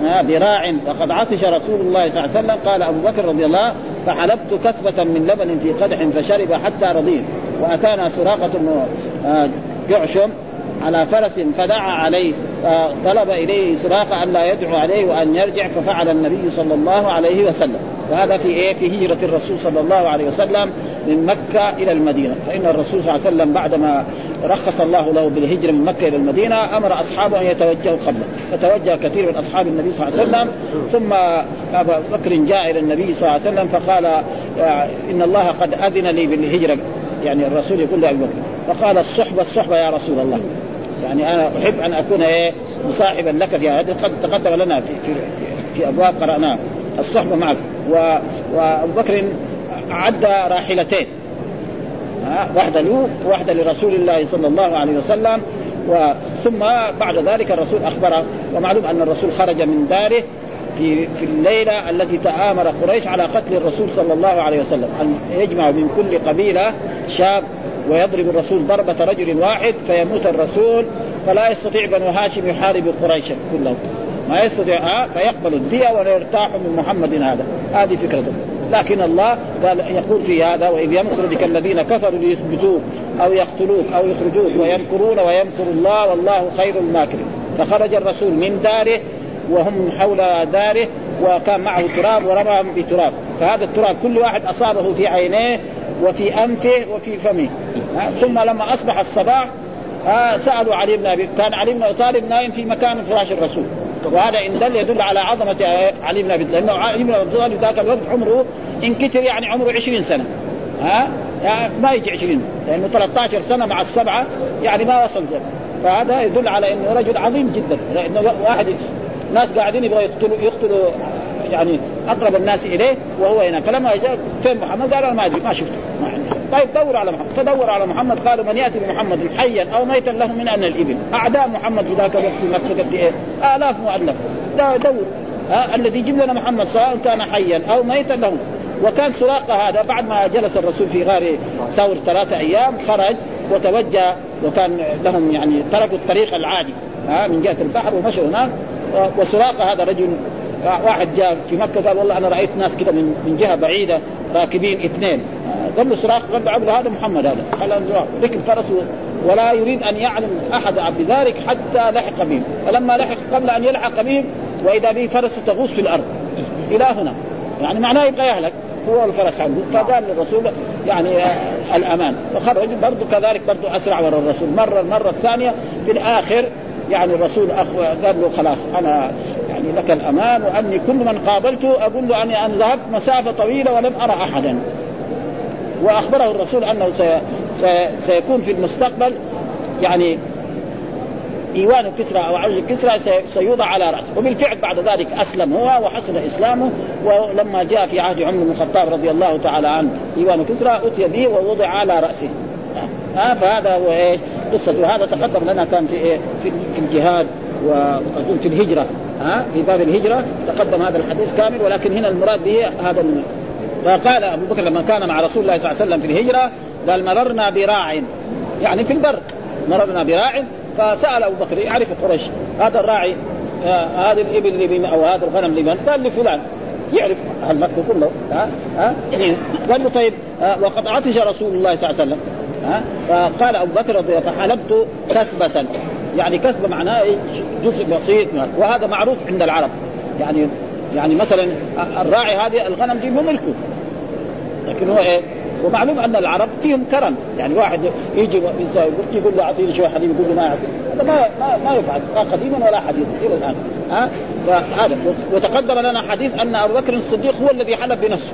براع وقد عطش رسول الله صلى الله عليه وسلم. قال أبو بكر رضي الله فحلبت كثبة من لبن في قدح فشرب حتى رضيت. وأتانا سراقة آه، جعشم على فرس فدعا عليه طلب إليه سراقه أن لا يدعو عليه وأن يرجع ففعل النبي صلى الله عليه وسلم. وهذا في إيه؟ في هجرة الرسول صلى الله عليه وسلم من مكة إلى المدينة. فإن الرسول صلى الله عليه وسلم بعدما رخص الله له بالهجرة من مكة إلى المدينة أمر أصحابه أن يتوجهوا قبله. فتوجه كثير من أصحاب النبي صلى الله عليه وسلم ثم أبا بكر جاء إلى النبي صلى الله عليه وسلم فقال إن الله قد أذن لي بالهجرة. يعني الرسول يقول لأبي بكر فقال الصحبة الصحبة يا رسول الله. يعني أنا أحب أن أكون إيه مصاحبا لك في هذا قد تقدم لنا في في, في أبواب قراناه الصحبة معك. وأبو بكر عد راحلتين. واحدة له وواحده لرسول الله صلى الله عليه وسلم. ثم بعد ذلك الرسول اخبره ومعلوم أن الرسول خرج من داره في في الليلة التي تآمر قريش على قتل الرسول صلى الله عليه وسلم أن يجمع من كل قبيلة شاب ويضرب الرسول ضربة رجل واحد فيموت الرسول فلا يستطيع بنو هاشم يحارب قريشا كلهم. ما يستطيع آه فيقبل الدية ولا من محمد هذا. هذه فكرته. لكن الله قال يقول في هذا وإذ يمكر بك الذين كفروا ليثبتوك أو يقتلوك أو يخرجوك ويمكرون ويمكر الله والله خير الماكرين. فخرج الرسول من داره وهم حول داره وكان معه تراب ورماهم بتراب. فهذا التراب كل واحد أصابه في عينيه وفي أنفه وفي فمه. ثم لما أصبح الصباح سألوا علي بن ابي كان علي بن أبي طالب نايم في مكان فراش الرسول. وهذا إن دل يدل على عظمة علي بن أبي طالب. لأنه علي بن أبي طالب ذاك الوقت عمره إن كثر يعني عمره 20 سنة. ها؟ يعني ما يجي 20 لأنه 13 سنة مع السبعة يعني ما وصل ذلك. فهذا يدل على إنه رجل عظيم جدا. لأنه واحد ناس قاعدين يبغوا يقتلوا يقتلوا يعني أقرب الناس إليه وهو هنا. فلما جاء فين محمد؟ قال أنا ما أدري ما شفته ما عندي. طيب دور على محمد. فدور على محمد. قالوا من يأتي بمحمد حيا أو ميتا له من أن الإبل. أعداء محمد في ذاك الوقت في مكة قد إيه؟ آلاف مؤلف. دور. ها الذي يجيب لنا محمد سواء كان حيا أو ميتا له. وكان سراقه هذا بعد ما جلس الرسول في غار ثور ثلاثة أيام خرج وتوجه وكان لهم يعني تركوا الطريق العادي. ها من جهة البحر ومشوا هناك. وسراقه هذا رجل واحد جاء في مكة قال والله أنا رأيت ناس كذا من من جهة بعيدة راكبين اثنين. قال له سراق قال له هذا محمد هذا. قال ركب فرسه ولا يريد أن يعلم أحد بذلك حتى لحق بهم فلما لحق قبل أن يلحق بهم وإذا به فرسه تغوص في الأرض. إلى هنا. يعني معناه يبغى يهلك. هو الفرس عنده. فقال للرسول يعني الأمان. فخرج برضه كذلك برضه أسرع ورا الرسول. مرة المرة الثانية في الآخر يعني الرسول قال له خلاص أنا يعني لك الأمان وأني كل من قابلته أقول له أني أن ذهبت مسافة طويلة ولم أرى أحدا. وأخبره الرسول أنه سي سي سيكون في المستقبل يعني إيوان كسرى أو عرش كسرى سيوضع على رأسه. وبالفعل بعد ذلك اسلم هو وحسن إسلامه ولما جاء في عهد عمر بن الخطاب رضي الله تعالى عنه إيوان كسرى أتي به ووضع على رأسه. آه فهذا هو إيش؟ قصة وهذا تقدم لنا كان في إيه؟ في, الجهاد وقصدون في الهجرة ها؟ في باب الهجرة تقدم هذا الحديث كامل ولكن هنا المراد به هذا فقال أبو بكر لما كان مع رسول الله صلى الله عليه وسلم في الهجرة قال مررنا براع. يعني في البر مررنا براع فسأل أبو بكر يعرف قريش؟ هذا الراعي آه هذه الإبل لمن أو هذا الغنم لمن؟ قال لفلان يعرف أهل مكه كله ها؟ ها؟ قال له طيب آه وقد عطش رسول الله صلى الله عليه وسلم. ها؟ فقال أبو بكر رضي الله فحلبت كثبة. يعني كثبة معناه جزء بسيط. وهذا معروف عند العرب. يعني يعني مثلا الراعي هذه الغنم دي مو ملكه. لكن هو إيه؟ ومعلوم أن العرب فيهم كرم. يعني واحد يجي يقول له أعطيني شوية حليب يقول له ما يعطي هذا ما ما, ما يفعل لا قديما ولا حديثا. إلى الآن. ها؟ فهذا. وتقدم لنا حديث أن أبو بكر الصديق هو الذي حلب بنفسه.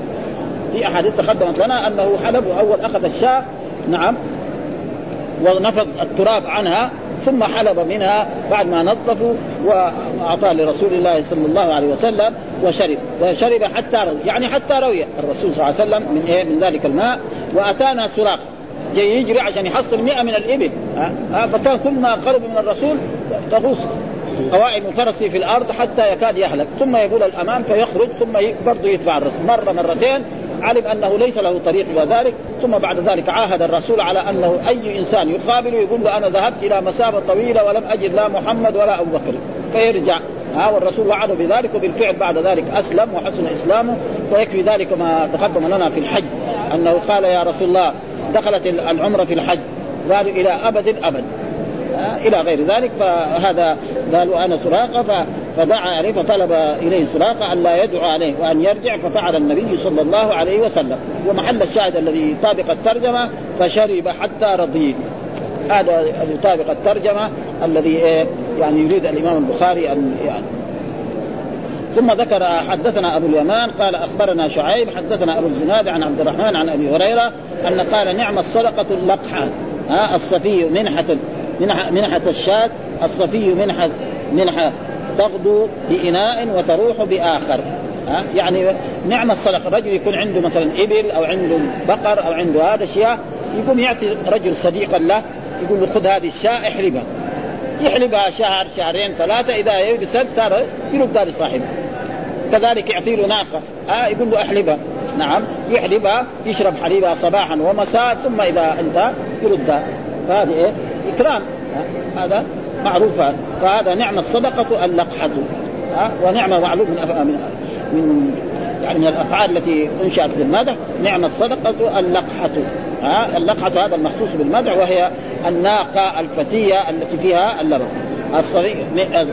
في أحاديث تقدمت لنا أنه حلب أول أخذ الشاة نعم. ونفض التراب عنها ثم حلب منها بعد ما نظفوا وأعطاه لرسول الله صلى الله عليه وسلم وشرب. وشرب حتى روي يعني حتى روي الرسول صلى الله عليه وسلم من إيه؟ من ذلك الماء. وأتانا سراق جاي يجري عشان يحصل مئة من الإبل. ها؟ فكان كل ما قرب من الرسول تغوص قوائم فرسه في الأرض حتى يكاد يهلك ثم يقول الأمام فيخرج ثم برضه يتبع الرسول. مرة مرتين علم أنه ليس له طريق إلى ذلك ثم بعد ذلك عاهد الرسول على أنه أي إنسان يقابله يقول له أنا ذهبت إلى مسافة طويلة ولم أجد لا محمد ولا أبو بكر فيرجع. ها والرسول وعده بذلك وبالفعل بعد ذلك أسلم وحسن إسلامه ويكفي ذلك ما تقدم لنا في الحج. أنه قال يا رسول الله دخلت العمرة في الحج. قالوا إلى أبد أبد. إلى غير ذلك فهذا قالوا أنا سراقة فدعا عليه فطلب إليه سراقه أن لا يدعو عليه وأن يرجع ففعل النبي صلى الله عليه وسلم. ومحل الشاهد الذي يطابق الترجمة فشرب حتى رضي. هذا يطابق الترجمة الذي يعني يريد الإمام البخاري أن يعني. ثم ذكر حدثنا أبو اليمان قال أخبرنا شعيب حدثنا أبو الزناد عن عبد الرحمن عن أبي هريرة أن قال نعم الصدقة اللقحة ها الصفي منحة منحة, منحة الشاة الصفي منحة منحة تغدو بإناء وتروح بآخر. ها؟ يعني نعم الصدقة رجل يكون عنده مثلا إبل أو عنده بقر أو عنده هذا أشياء يقوم يعطي رجل صديقا له يقول له خذ هذه الشاة احلبها. يحلبها شهر شهرين ثلاثة إذا يبسد صار يردها لصاحبه كذلك يعطي له ناقة. آه يقول له احلبها. نعم يحلبها يشرب حليبها صباحا ومساء ثم إذا انتهى يردها فهذه إيه؟ إكرام. هذا معروف هذا فهذا نعم الصدقة اللقحة. ها؟ ونعمه معلوم من من من يعني من الأفعال التي أنشأت للمدح نعم الصدقة اللقحة. ها؟ اللقحة هذا المخصوص بالمدح وهي الناقة الفتية التي فيها اللبن. الصبي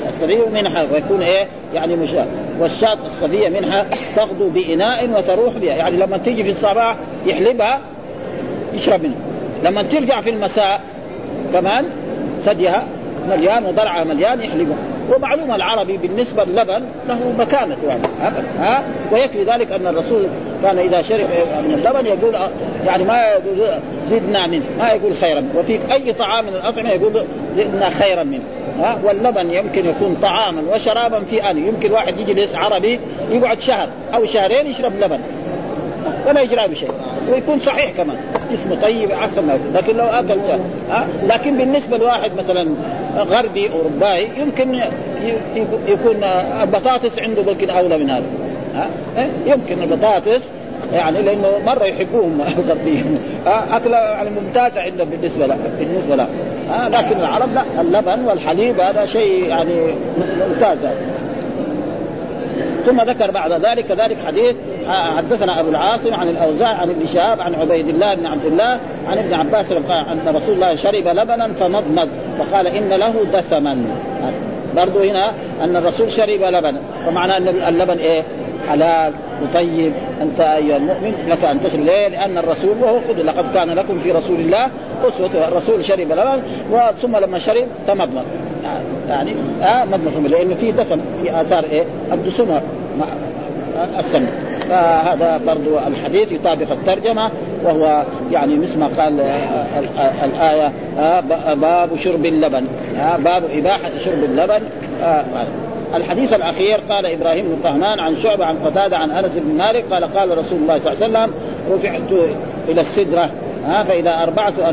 الصبي منها ويكون إيه؟ يعني مش والشاة الصبية منها تغدو بإناء وتروح بها. يعني لما تيجي في الصباح يحلبها يشرب منها. لما ترجع في المساء كمان ثديها مليان وضرعها مليان يحلبها ومعلوم العربي بالنسبة للبن له مكانة يعني ها؟ ويكفي ذلك أن الرسول كان إذا شرب من اللبن يقول يعني ما يقول زدنا منه ما يقول خيرا. وفي أي طعام من الأطعمة يقول زدنا خيرا منه ها؟ واللبن يمكن يكون طعاما وشرابا في آن. يمكن واحد يجلس عربي يقعد شهر أو شهرين يشرب لبن ولا يجرى بشيء ويكون صحيح كمان. اسمه طيب احسن ما لكن لو أكل ها؟ لكن بالنسبة لواحد مثلا غربي أوروباي يمكن يكون البطاطس عنده يمكن أولى من هذا. ها؟ يمكن البطاطس يعني لأنه مرة يحبوهم الغربيين. أكلة يعني ممتازة عندهم بالنسبة له بالنسبة له لكن العرب لا اللبن والحليب هذا شيء يعني ممتاز. ثم ذكر بعد ذلك كذلك حديث حدثنا أبو العاصم عن الأوزاع عن ابن شهاب عن عبيد الله بن عبد الله عن ابن عباس قال أن رسول الله شرب لبنا فمضمض فقال إن له دسما. برضو هنا أن الرسول شرب لبنا ومعنى أن اللبن إيه؟ حلال وطيب. أنت أيها المؤمن لك أن تشرب ليه؟ لأن الرسول وهو خذ لقد كان لكم في رسول الله أسوة الرسول شرب لبن ثم لما شرب تمضمض. يعني آه مضمض لأنه في دسم في آثار إيه؟ الدسم. مع السم فهذا برضو الحديث يطابق الترجمة وهو يعني مثل ما قال الآية باب شرب اللبن باب إباحة شرب اللبن الحديث الأخير قال إبراهيم بن طهمان عن شعبة عن قتادة عن أنس بن مالك قال قال رسول الله صلى الله عليه وسلم رفعت إلى السدرة ها فإذا اربعه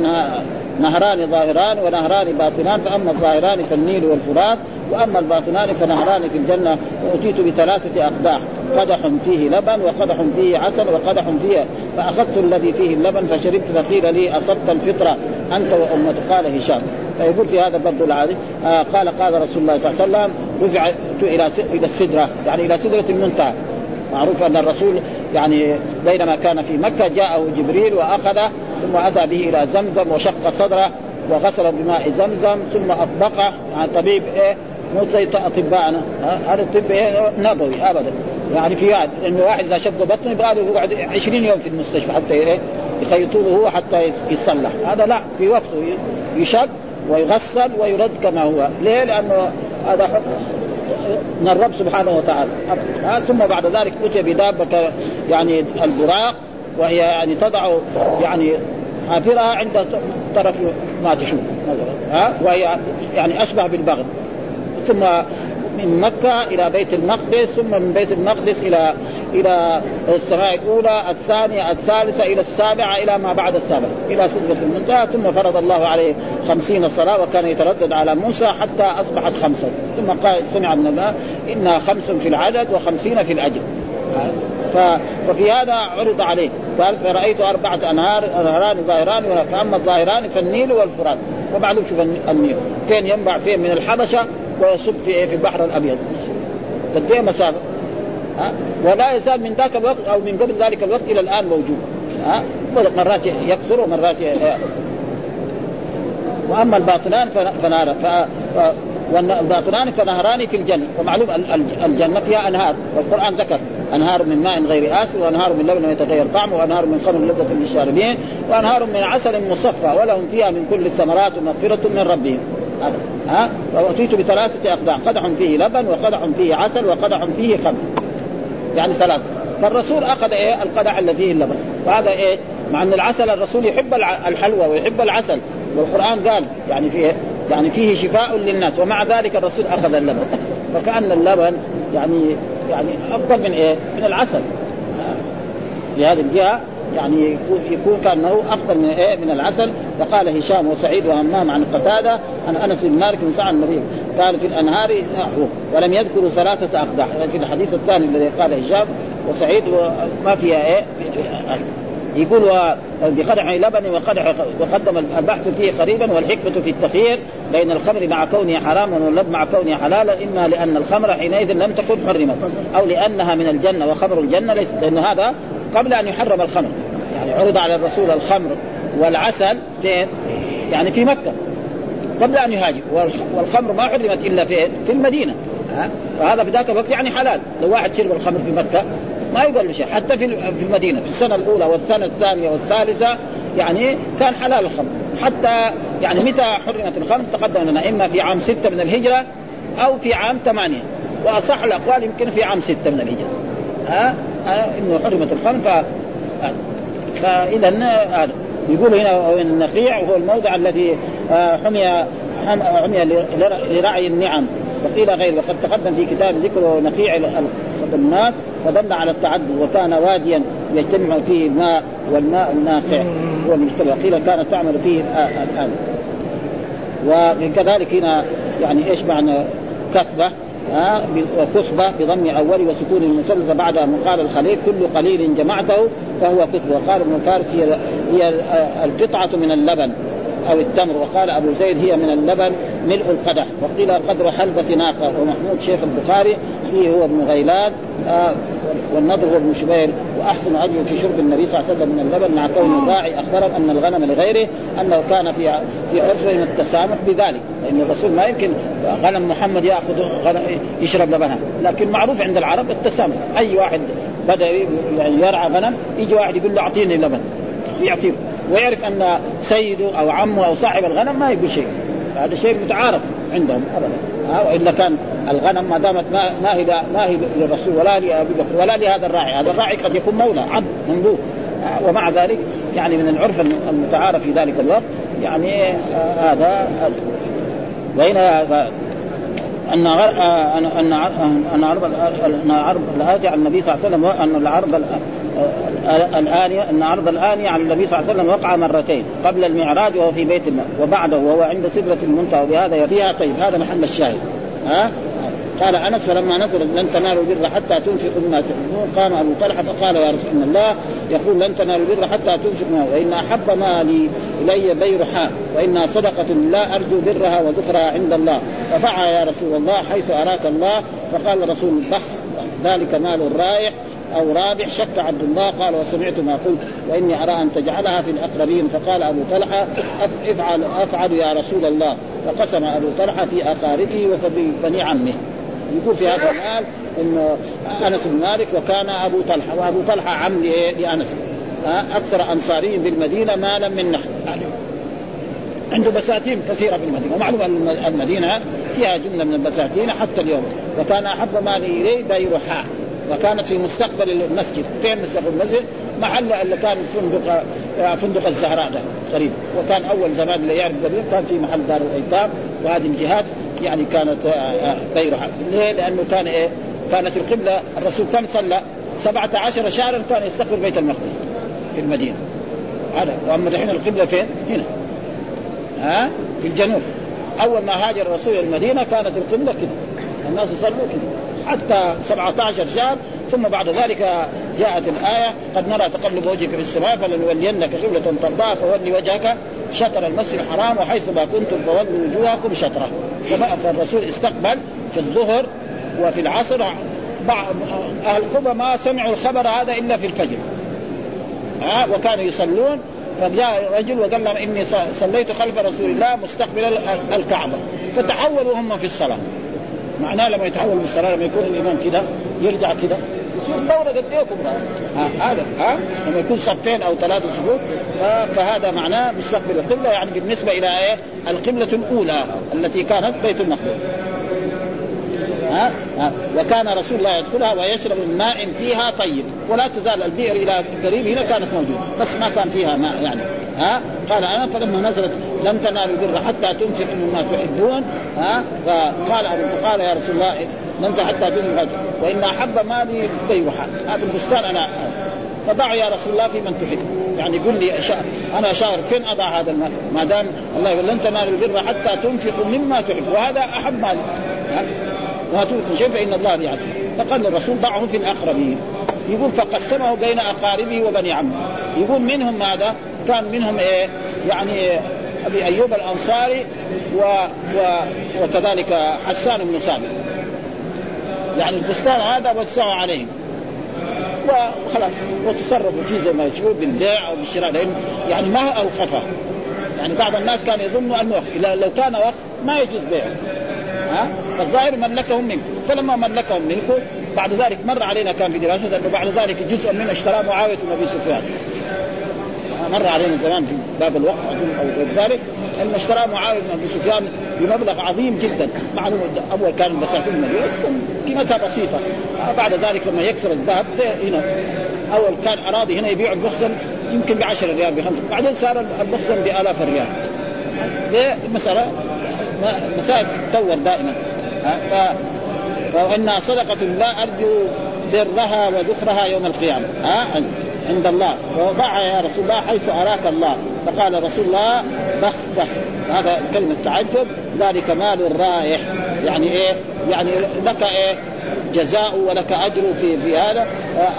نهران ظاهران ونهران باطنان فأما الظاهران فالنيل والفرات وأما الباطنان فنهران في الجنه واتيت بثلاثة أقداح قدح فيه لبن وقدح فيه عسل وقدح فيه فأخذت الذي فيه اللبن فشربت فقيل لي أصبت الفطرة. أنت وامتك قال هشام. فيقول في هذا برضو العادي. آه قال قال رسول الله صلى الله عليه وسلم رفعت إلى إلى السدرة يعني إلى سدرة المنتهى. معروف أن الرسول يعني بينما كان في مكة جاءه جبريل واخذه ثم أتى به إلى زمزم وشق صدره وغسل بماء زمزم ثم اطبقه يعني طبيب إيه؟ مو زي أطباءنا. هذا الطب إيه؟ نبوي ابدا. يعني في هذا انه واحد إذا شق بطنه يبغى له يقعد 20 يوم في المستشفى حتى إيه؟ يخيطوا له هو حتى يصلح. هذا لا في وقته يشق ويغسل ويرد كما هو. ليه؟ لأنه هذا من الرب سبحانه وتعالى. ثم بعد ذلك أتي بدابة يعني البراق وهي يعني تضع يعني حافرها عند طرف ما تشوف ها؟ وهي يعني أشبه بالبغل. ثم من مكة إلى بيت المقدس ثم من بيت المقدس إلى إلى السماء الأولى الثانية الثالثة إلى السابعة إلى ما بعد السابعة إلى سدرة المنتهى ثم فرض الله عليه خمسين صلاة وكان يتردد على موسى حتى أصبحت خمسة. ثم قال سمع من الله إنها خمس في العدد وخمسين في الأجر ففي هذا عرض عليه. قال فرأيت أربعة أنهار أنهاران ظاهران فأما الظاهران فالنيل والفرات. ومعلوم شوف النيل. فين ينبع فين من الحبشة ويصب في في البحر الأبيض. قد إيه مسافة؟ ها؟ ولا يزال من ذاك الوقت أو من قبل ذلك الوقت إلى الآن موجود. ها؟ مرات يكثر ومرات وأما الباطنان فنار ف... ف... والباطنان فنهران في الجنة. ومعلوم الجنة فيها أنهار. والقرآن ذكر أنهار من ماء غير آسر وأنهار من لبن يتغير طعمه وأنهار من خمر لذة للشاربين وأنهار من عسل مصفى ولهم فيها من كل الثمرات ومغفرة من ربهم. هذا. ها؟ وأتيت بثلاثة اقداع قدح فيه لبن وقدح فيه عسل وقدح فيه خمر. يعني ثلاثة فالرسول أخذ إيه؟ القدح الذي فيه اللبن. وهذا إيه؟ مع أن العسل الرسول يحب الحلوى ويحب العسل. والقرآن قال يعني فيه يعني فيه شفاء للناس. ومع ذلك الرسول أخذ اللبن. فكأن اللبن يعني يعني أفضل من إيه؟ من العسل. في هذه الجهة يعني يكون كانه أفضل من إيه؟ من العسل. فقال هشام وسعيد وهمام عن قتادة عن أنس بن مالك بن سعد النبي. قال في الأنهار نحو ولم يذكروا ثلاثة أقداح. في الحديث الثاني الذي قال هشام وسعيد وما فيها إيه؟ يقول بقدح لبن وقدح وقدم البحث فيه قريبا والحكمة في التخيير بين الخمر مع كونها حراما واللب مع كونها حلالا إما لأن الخمر حينئذ لم تكن حرمت أو لأنها من الجنة وخمر الجنة ليس لأن هذا قبل أن يحرم الخمر. يعني عرض على الرسول الخمر والعسل فين؟ يعني في مكة. قبل أن يهاجر. والخمر ما حرمت إلا فين؟ في المدينة. ها؟ فهذا في ذاك الوقت يعني حلال. لو واحد شرب الخمر في مكة ما يقول له شيء. حتى في في المدينة. في السنة الأولى والسنة الثانية والثالثة يعني كان حلال الخمر. حتى يعني متى حرمت الخمر؟ تقدم لنا. إما في عام ستة من الهجرة أو في عام ثمانية. وأصح الأقوال يمكن في عام ستة من الهجرة. ها؟ إنه حرمت الخمر ف فاذا هذا يقول هنا النقيع وهو الموضع الذي آه، حمي حمي لرعي النعم. وقيل غير وقد تقدم في كتاب ذكر نقيع الناس فدل على التعدد وكان واديا يجتمع فيه الماء والماء النافع هو المجتمع قيل كانت تعمل فيه الان وكذلك هنا يعني إيش معنى كثبة؟ وكثبة بضم أول وسكون المثلثة بعد قال الخليل كل قليل جمعته فهو كثبة وقال ابن فارس هي هي القطعة من اللبن. أو التمر. وقال أبو زيد هي من اللبن ملء القدح. وقيل قدر حلبة ناقة. ومحمود شيخ البخاري فيه هو ابن غيلان. آه والنضر هو ابن شبير وأحسن أجر في شرب النبي صلى الله عليه وسلم من اللبن مع كون الراعي أخبر أن الغنم لغيره أنه كان في في عرفه التسامح بذلك. لأن الرسول ما يمكن غنم محمد يأخذ غنم يشرب لبنها. لكن معروف عند العرب التسامح. أي واحد بدأ يعني يرعى غنم يجي واحد يقول له أعطيني لبن. يعطيه. ويعرف أن سيده أو عمه أو صاحب الغنم ما يقول شيء. هذا شيء متعارف عندهم ابدا. ها وإلا كان الغنم ما دامت ما هي ما هي للرسول ولا لأبي بكر ولا لهذا الراعي، هذا الراعي قد يكون مولى عبد مملوك ومع ذلك يعني من العرف المتعارف في ذلك الوقت. يعني آه هذا وهنا أن ان أن أن عرض الآتي على النبي صلى الله عليه وسلم ان العرض الآنية أن عرض الآنية على النبي صلى الله عليه وسلم وقع مرتين قبل المعراج وهو في بيت الله وبعده وهو عند سدرة المنتهى وبهذا فيها طيب هذا محل الشاهد. ها؟ قال أنس فلما نزل لن تنالوا البر حتى تنفقوا مما تحبون. قام أبو طلحة فقال يا رسول الله يقول لن تنالوا البر حتى تنفقوا وإن أحب مالي إلي بيرحاء وانها صدقة لا أرجو برها وذكرها عند الله. ففعل يا رسول الله حيث أراك الله فقال الرسول بخ ذلك مال رايح أو رابح شك عبد الله قال وسمعت ما قلت وإني أرى أن تجعلها في الأقربين. فقال أبو طلحة افعل أفعل يا رسول الله. فقسم أبو طلحة في أقاربه وفي بني عمه. يقول في هذا المال انه أنس بن مالك وكان أبو طلحة وأبو طلحة عم لأنس. أكثر انصاري بالمدينة مالا من نخل. عنده بساتين كثيرة في المدينة. ومعلوم أن المدينة فيها جملة من البساتين حتى اليوم. وكان أحب مالي إليه بيرحاء وكانت في مستقبل المسجد فين مستقبل المسجد؟ محل اللي كان فندق فندق الزهراء ده قريب. وكان أول زمان اللي يعرف كان في محل دار الأيتام وهذه الجهات يعني كانت بيرها ليه؟ لأنه كان إيه؟ كانت القبلة الرسول كم صلى؟ 17 شهرا كان يستقبل بيت المقدس في المدينة. هذا. وأما الحين القبلة فين؟ هنا. ها؟ في الجنوب. أول ما هاجر الرسول المدينة كانت القبلة كده. الناس يصلوا كده. حتى 17 شهر ثم بعد ذلك جاءت الآية قد نرى تقلب وجهك في السماء فلنولينك قبلة ترضاها فولي وجهك شطر المسجد الحرام وحيث ما كنتم فولوا وجوهكم شطرة. فالرسول استقبل في الظهر وفي العصر. أهل قبى ما سمعوا الخبر هذا إلا في الفجر. ها وكانوا يصلون. فجاء رجل وقال لهم إني صليت خلف رسول الله مستقبل الكعبة. فتحولوا هم في الصلاة. معناه لما يتحول من الصلاه لما يكون الامام كذا يرجع كذا يصير دورة قد إيه كبرى هذا ها؟ لما يكون صفين أو ثلاثة صفوف فهذا معناه مستقبل القبله يعني بالنسبة إلى إيه؟ القبلة الأولى التي كانت بيت المقدس. ها؟ ها؟ وكان رسول الله يدخلها ويشرب من ماء فيها طيب. ولا تزال البئر إلى قريب هنا كانت موجودة بس ما كان فيها ماء يعني. ها؟ قال أنا فلما نزلت لم تنالوا البر حتى تنفقوا مما تحبون ها؟ فقال فقال يا رسول الله لن حتى تنفقوا وإن أحب مالي بيوحا. هذا البستان أنا فضع يا رسول الله في من تحب. يعني قل لي أنا أشاور فين أضع هذا المال؟ ما دام الله يقول لن تنالوا البر حتى تنفقوا مما تحب. وهذا أحب مالي. وما تنفقوا شيء فان الله يعلم؟ فقال الرسول ضعه في الأقربين. يقول فقسمه بين أقاربه وبني عمه. يقول منهم ماذا؟ كان منهم إيه؟ يعني أبي أيوب الأنصاري و... و... وكذلك حسان بن ثابت. يعني البستان هذا وسعوا عليهم. وخلاص وتصرفوا فيه زي ما يشوفوا بالبيع أو بالشراء. لأن يعني ما أوقفه. يعني بعض الناس كان يظن أنه لو كان وقف ما يجوز بيعه. ها؟ فالظاهر ملكهم منكم فلما ملكهم منكم بعد ذلك مر علينا كان في دراسة أنه بعد ذلك جزء منه اشتراه معاوية بن أبي سفيان. مر علينا زمان في باب الوقت أو غير ذلك انه اشترى معاوية بن أبي سفيان بمبلغ عظيم جدا. معلوم اول كان بساتين مليون قيمتها بسيطة. بعد ذلك لما يكسر الذهب هنا. أول كان أراضي هنا يبيع المخزن يمكن ب 10 ريال بخمسة. بعدين صار المخزن بآلاف الريال. ليه المساله مسائل تتطور دائما. ف... فانها صدقة لا أرجو برها وذكرها يوم القيامة. ها عند الله. ووضعها يا رسول الله حيث أراك الله. فقال رسول الله بخ بخ. هذا كلمة تعجب. ذلك مال رائح يعني إيه؟ يعني لك إيه؟ جزاء ولك أجر في في هذا.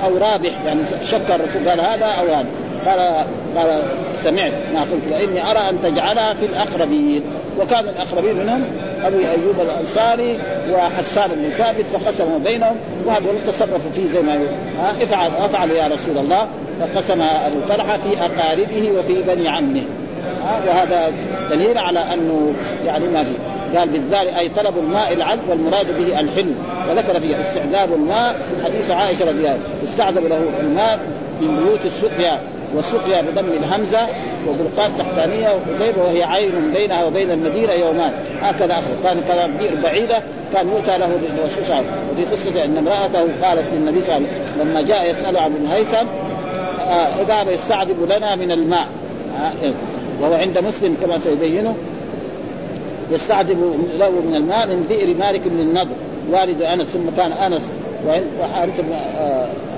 أو رابح. يعني شك الرسول قال هذا أو هذا. قال قال سمعت ما قلت واني أرى أن تجعلها في الأقربين. وكان الأقربين منهم أبو أيوب الأنصاري وحسان بن ثابت فقسموا بينهم وهذول تصرفوا فيه زي ما افعل افعل يا رسول الله. فقسم أبو طلحة في أقاربه وفي بني عمه. وهذا دليل على أنه يعني ما في. قال بالذال أي طلب الماء العذب والمراد به الحلم. وذكر فيه استعذاب الماء حديث عائشة رضي الله عنها. استعذب له الماء من بيوت السقيا. والسقيا بضم الهمزة وبلقات تحتانية وحديبه وهي عين بينها وبين المدينة يومان. هكذا أخذ. كان كان بئر بعيدة كان يؤتى له الرسول وفي قصة أن امرأته قالت للنبي صلى الله عليه وسلم لما جاء يسأل عن ابن هيثم آه يستعذب لنا من الماء. آه وهو عند مسلم كما سيبينه. يستعذب له من الماء من بئر مالك بن النضر والد أنس ثم كان أنس وحارث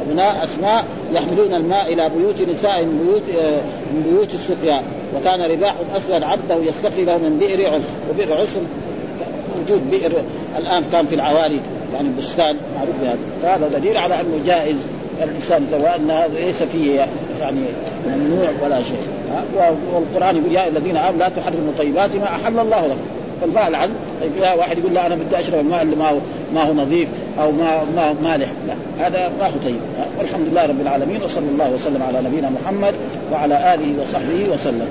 أبناء أسماء. يحملون الماء إلى بيوت نساء من بيوت من بيوت السقيا وكان رباح أسود عبده يستقي له من بئر عس وبئر عس وجود بئر الآن كان في العوالي يعني بستان معروف بهذا. فهذا دليل على أنه جائز. الإنسان سواء ان هذا ليس فيه يعني ممنوع ولا شيء. والقرآن يقول يا الذين آمنوا لا تحرموا طيبات ما أحل الله لكم. فالماء العذب طيب لا واحد يقول لا أنا بدي أشرب الماء اللي ما هو ما هو نظيف أو ما ما هو مالح لا هذا ما هو طيب. والحمد لله رب العالمين وصلى الله وسلم على نبينا محمد وعلى آله وصحبه وسلم.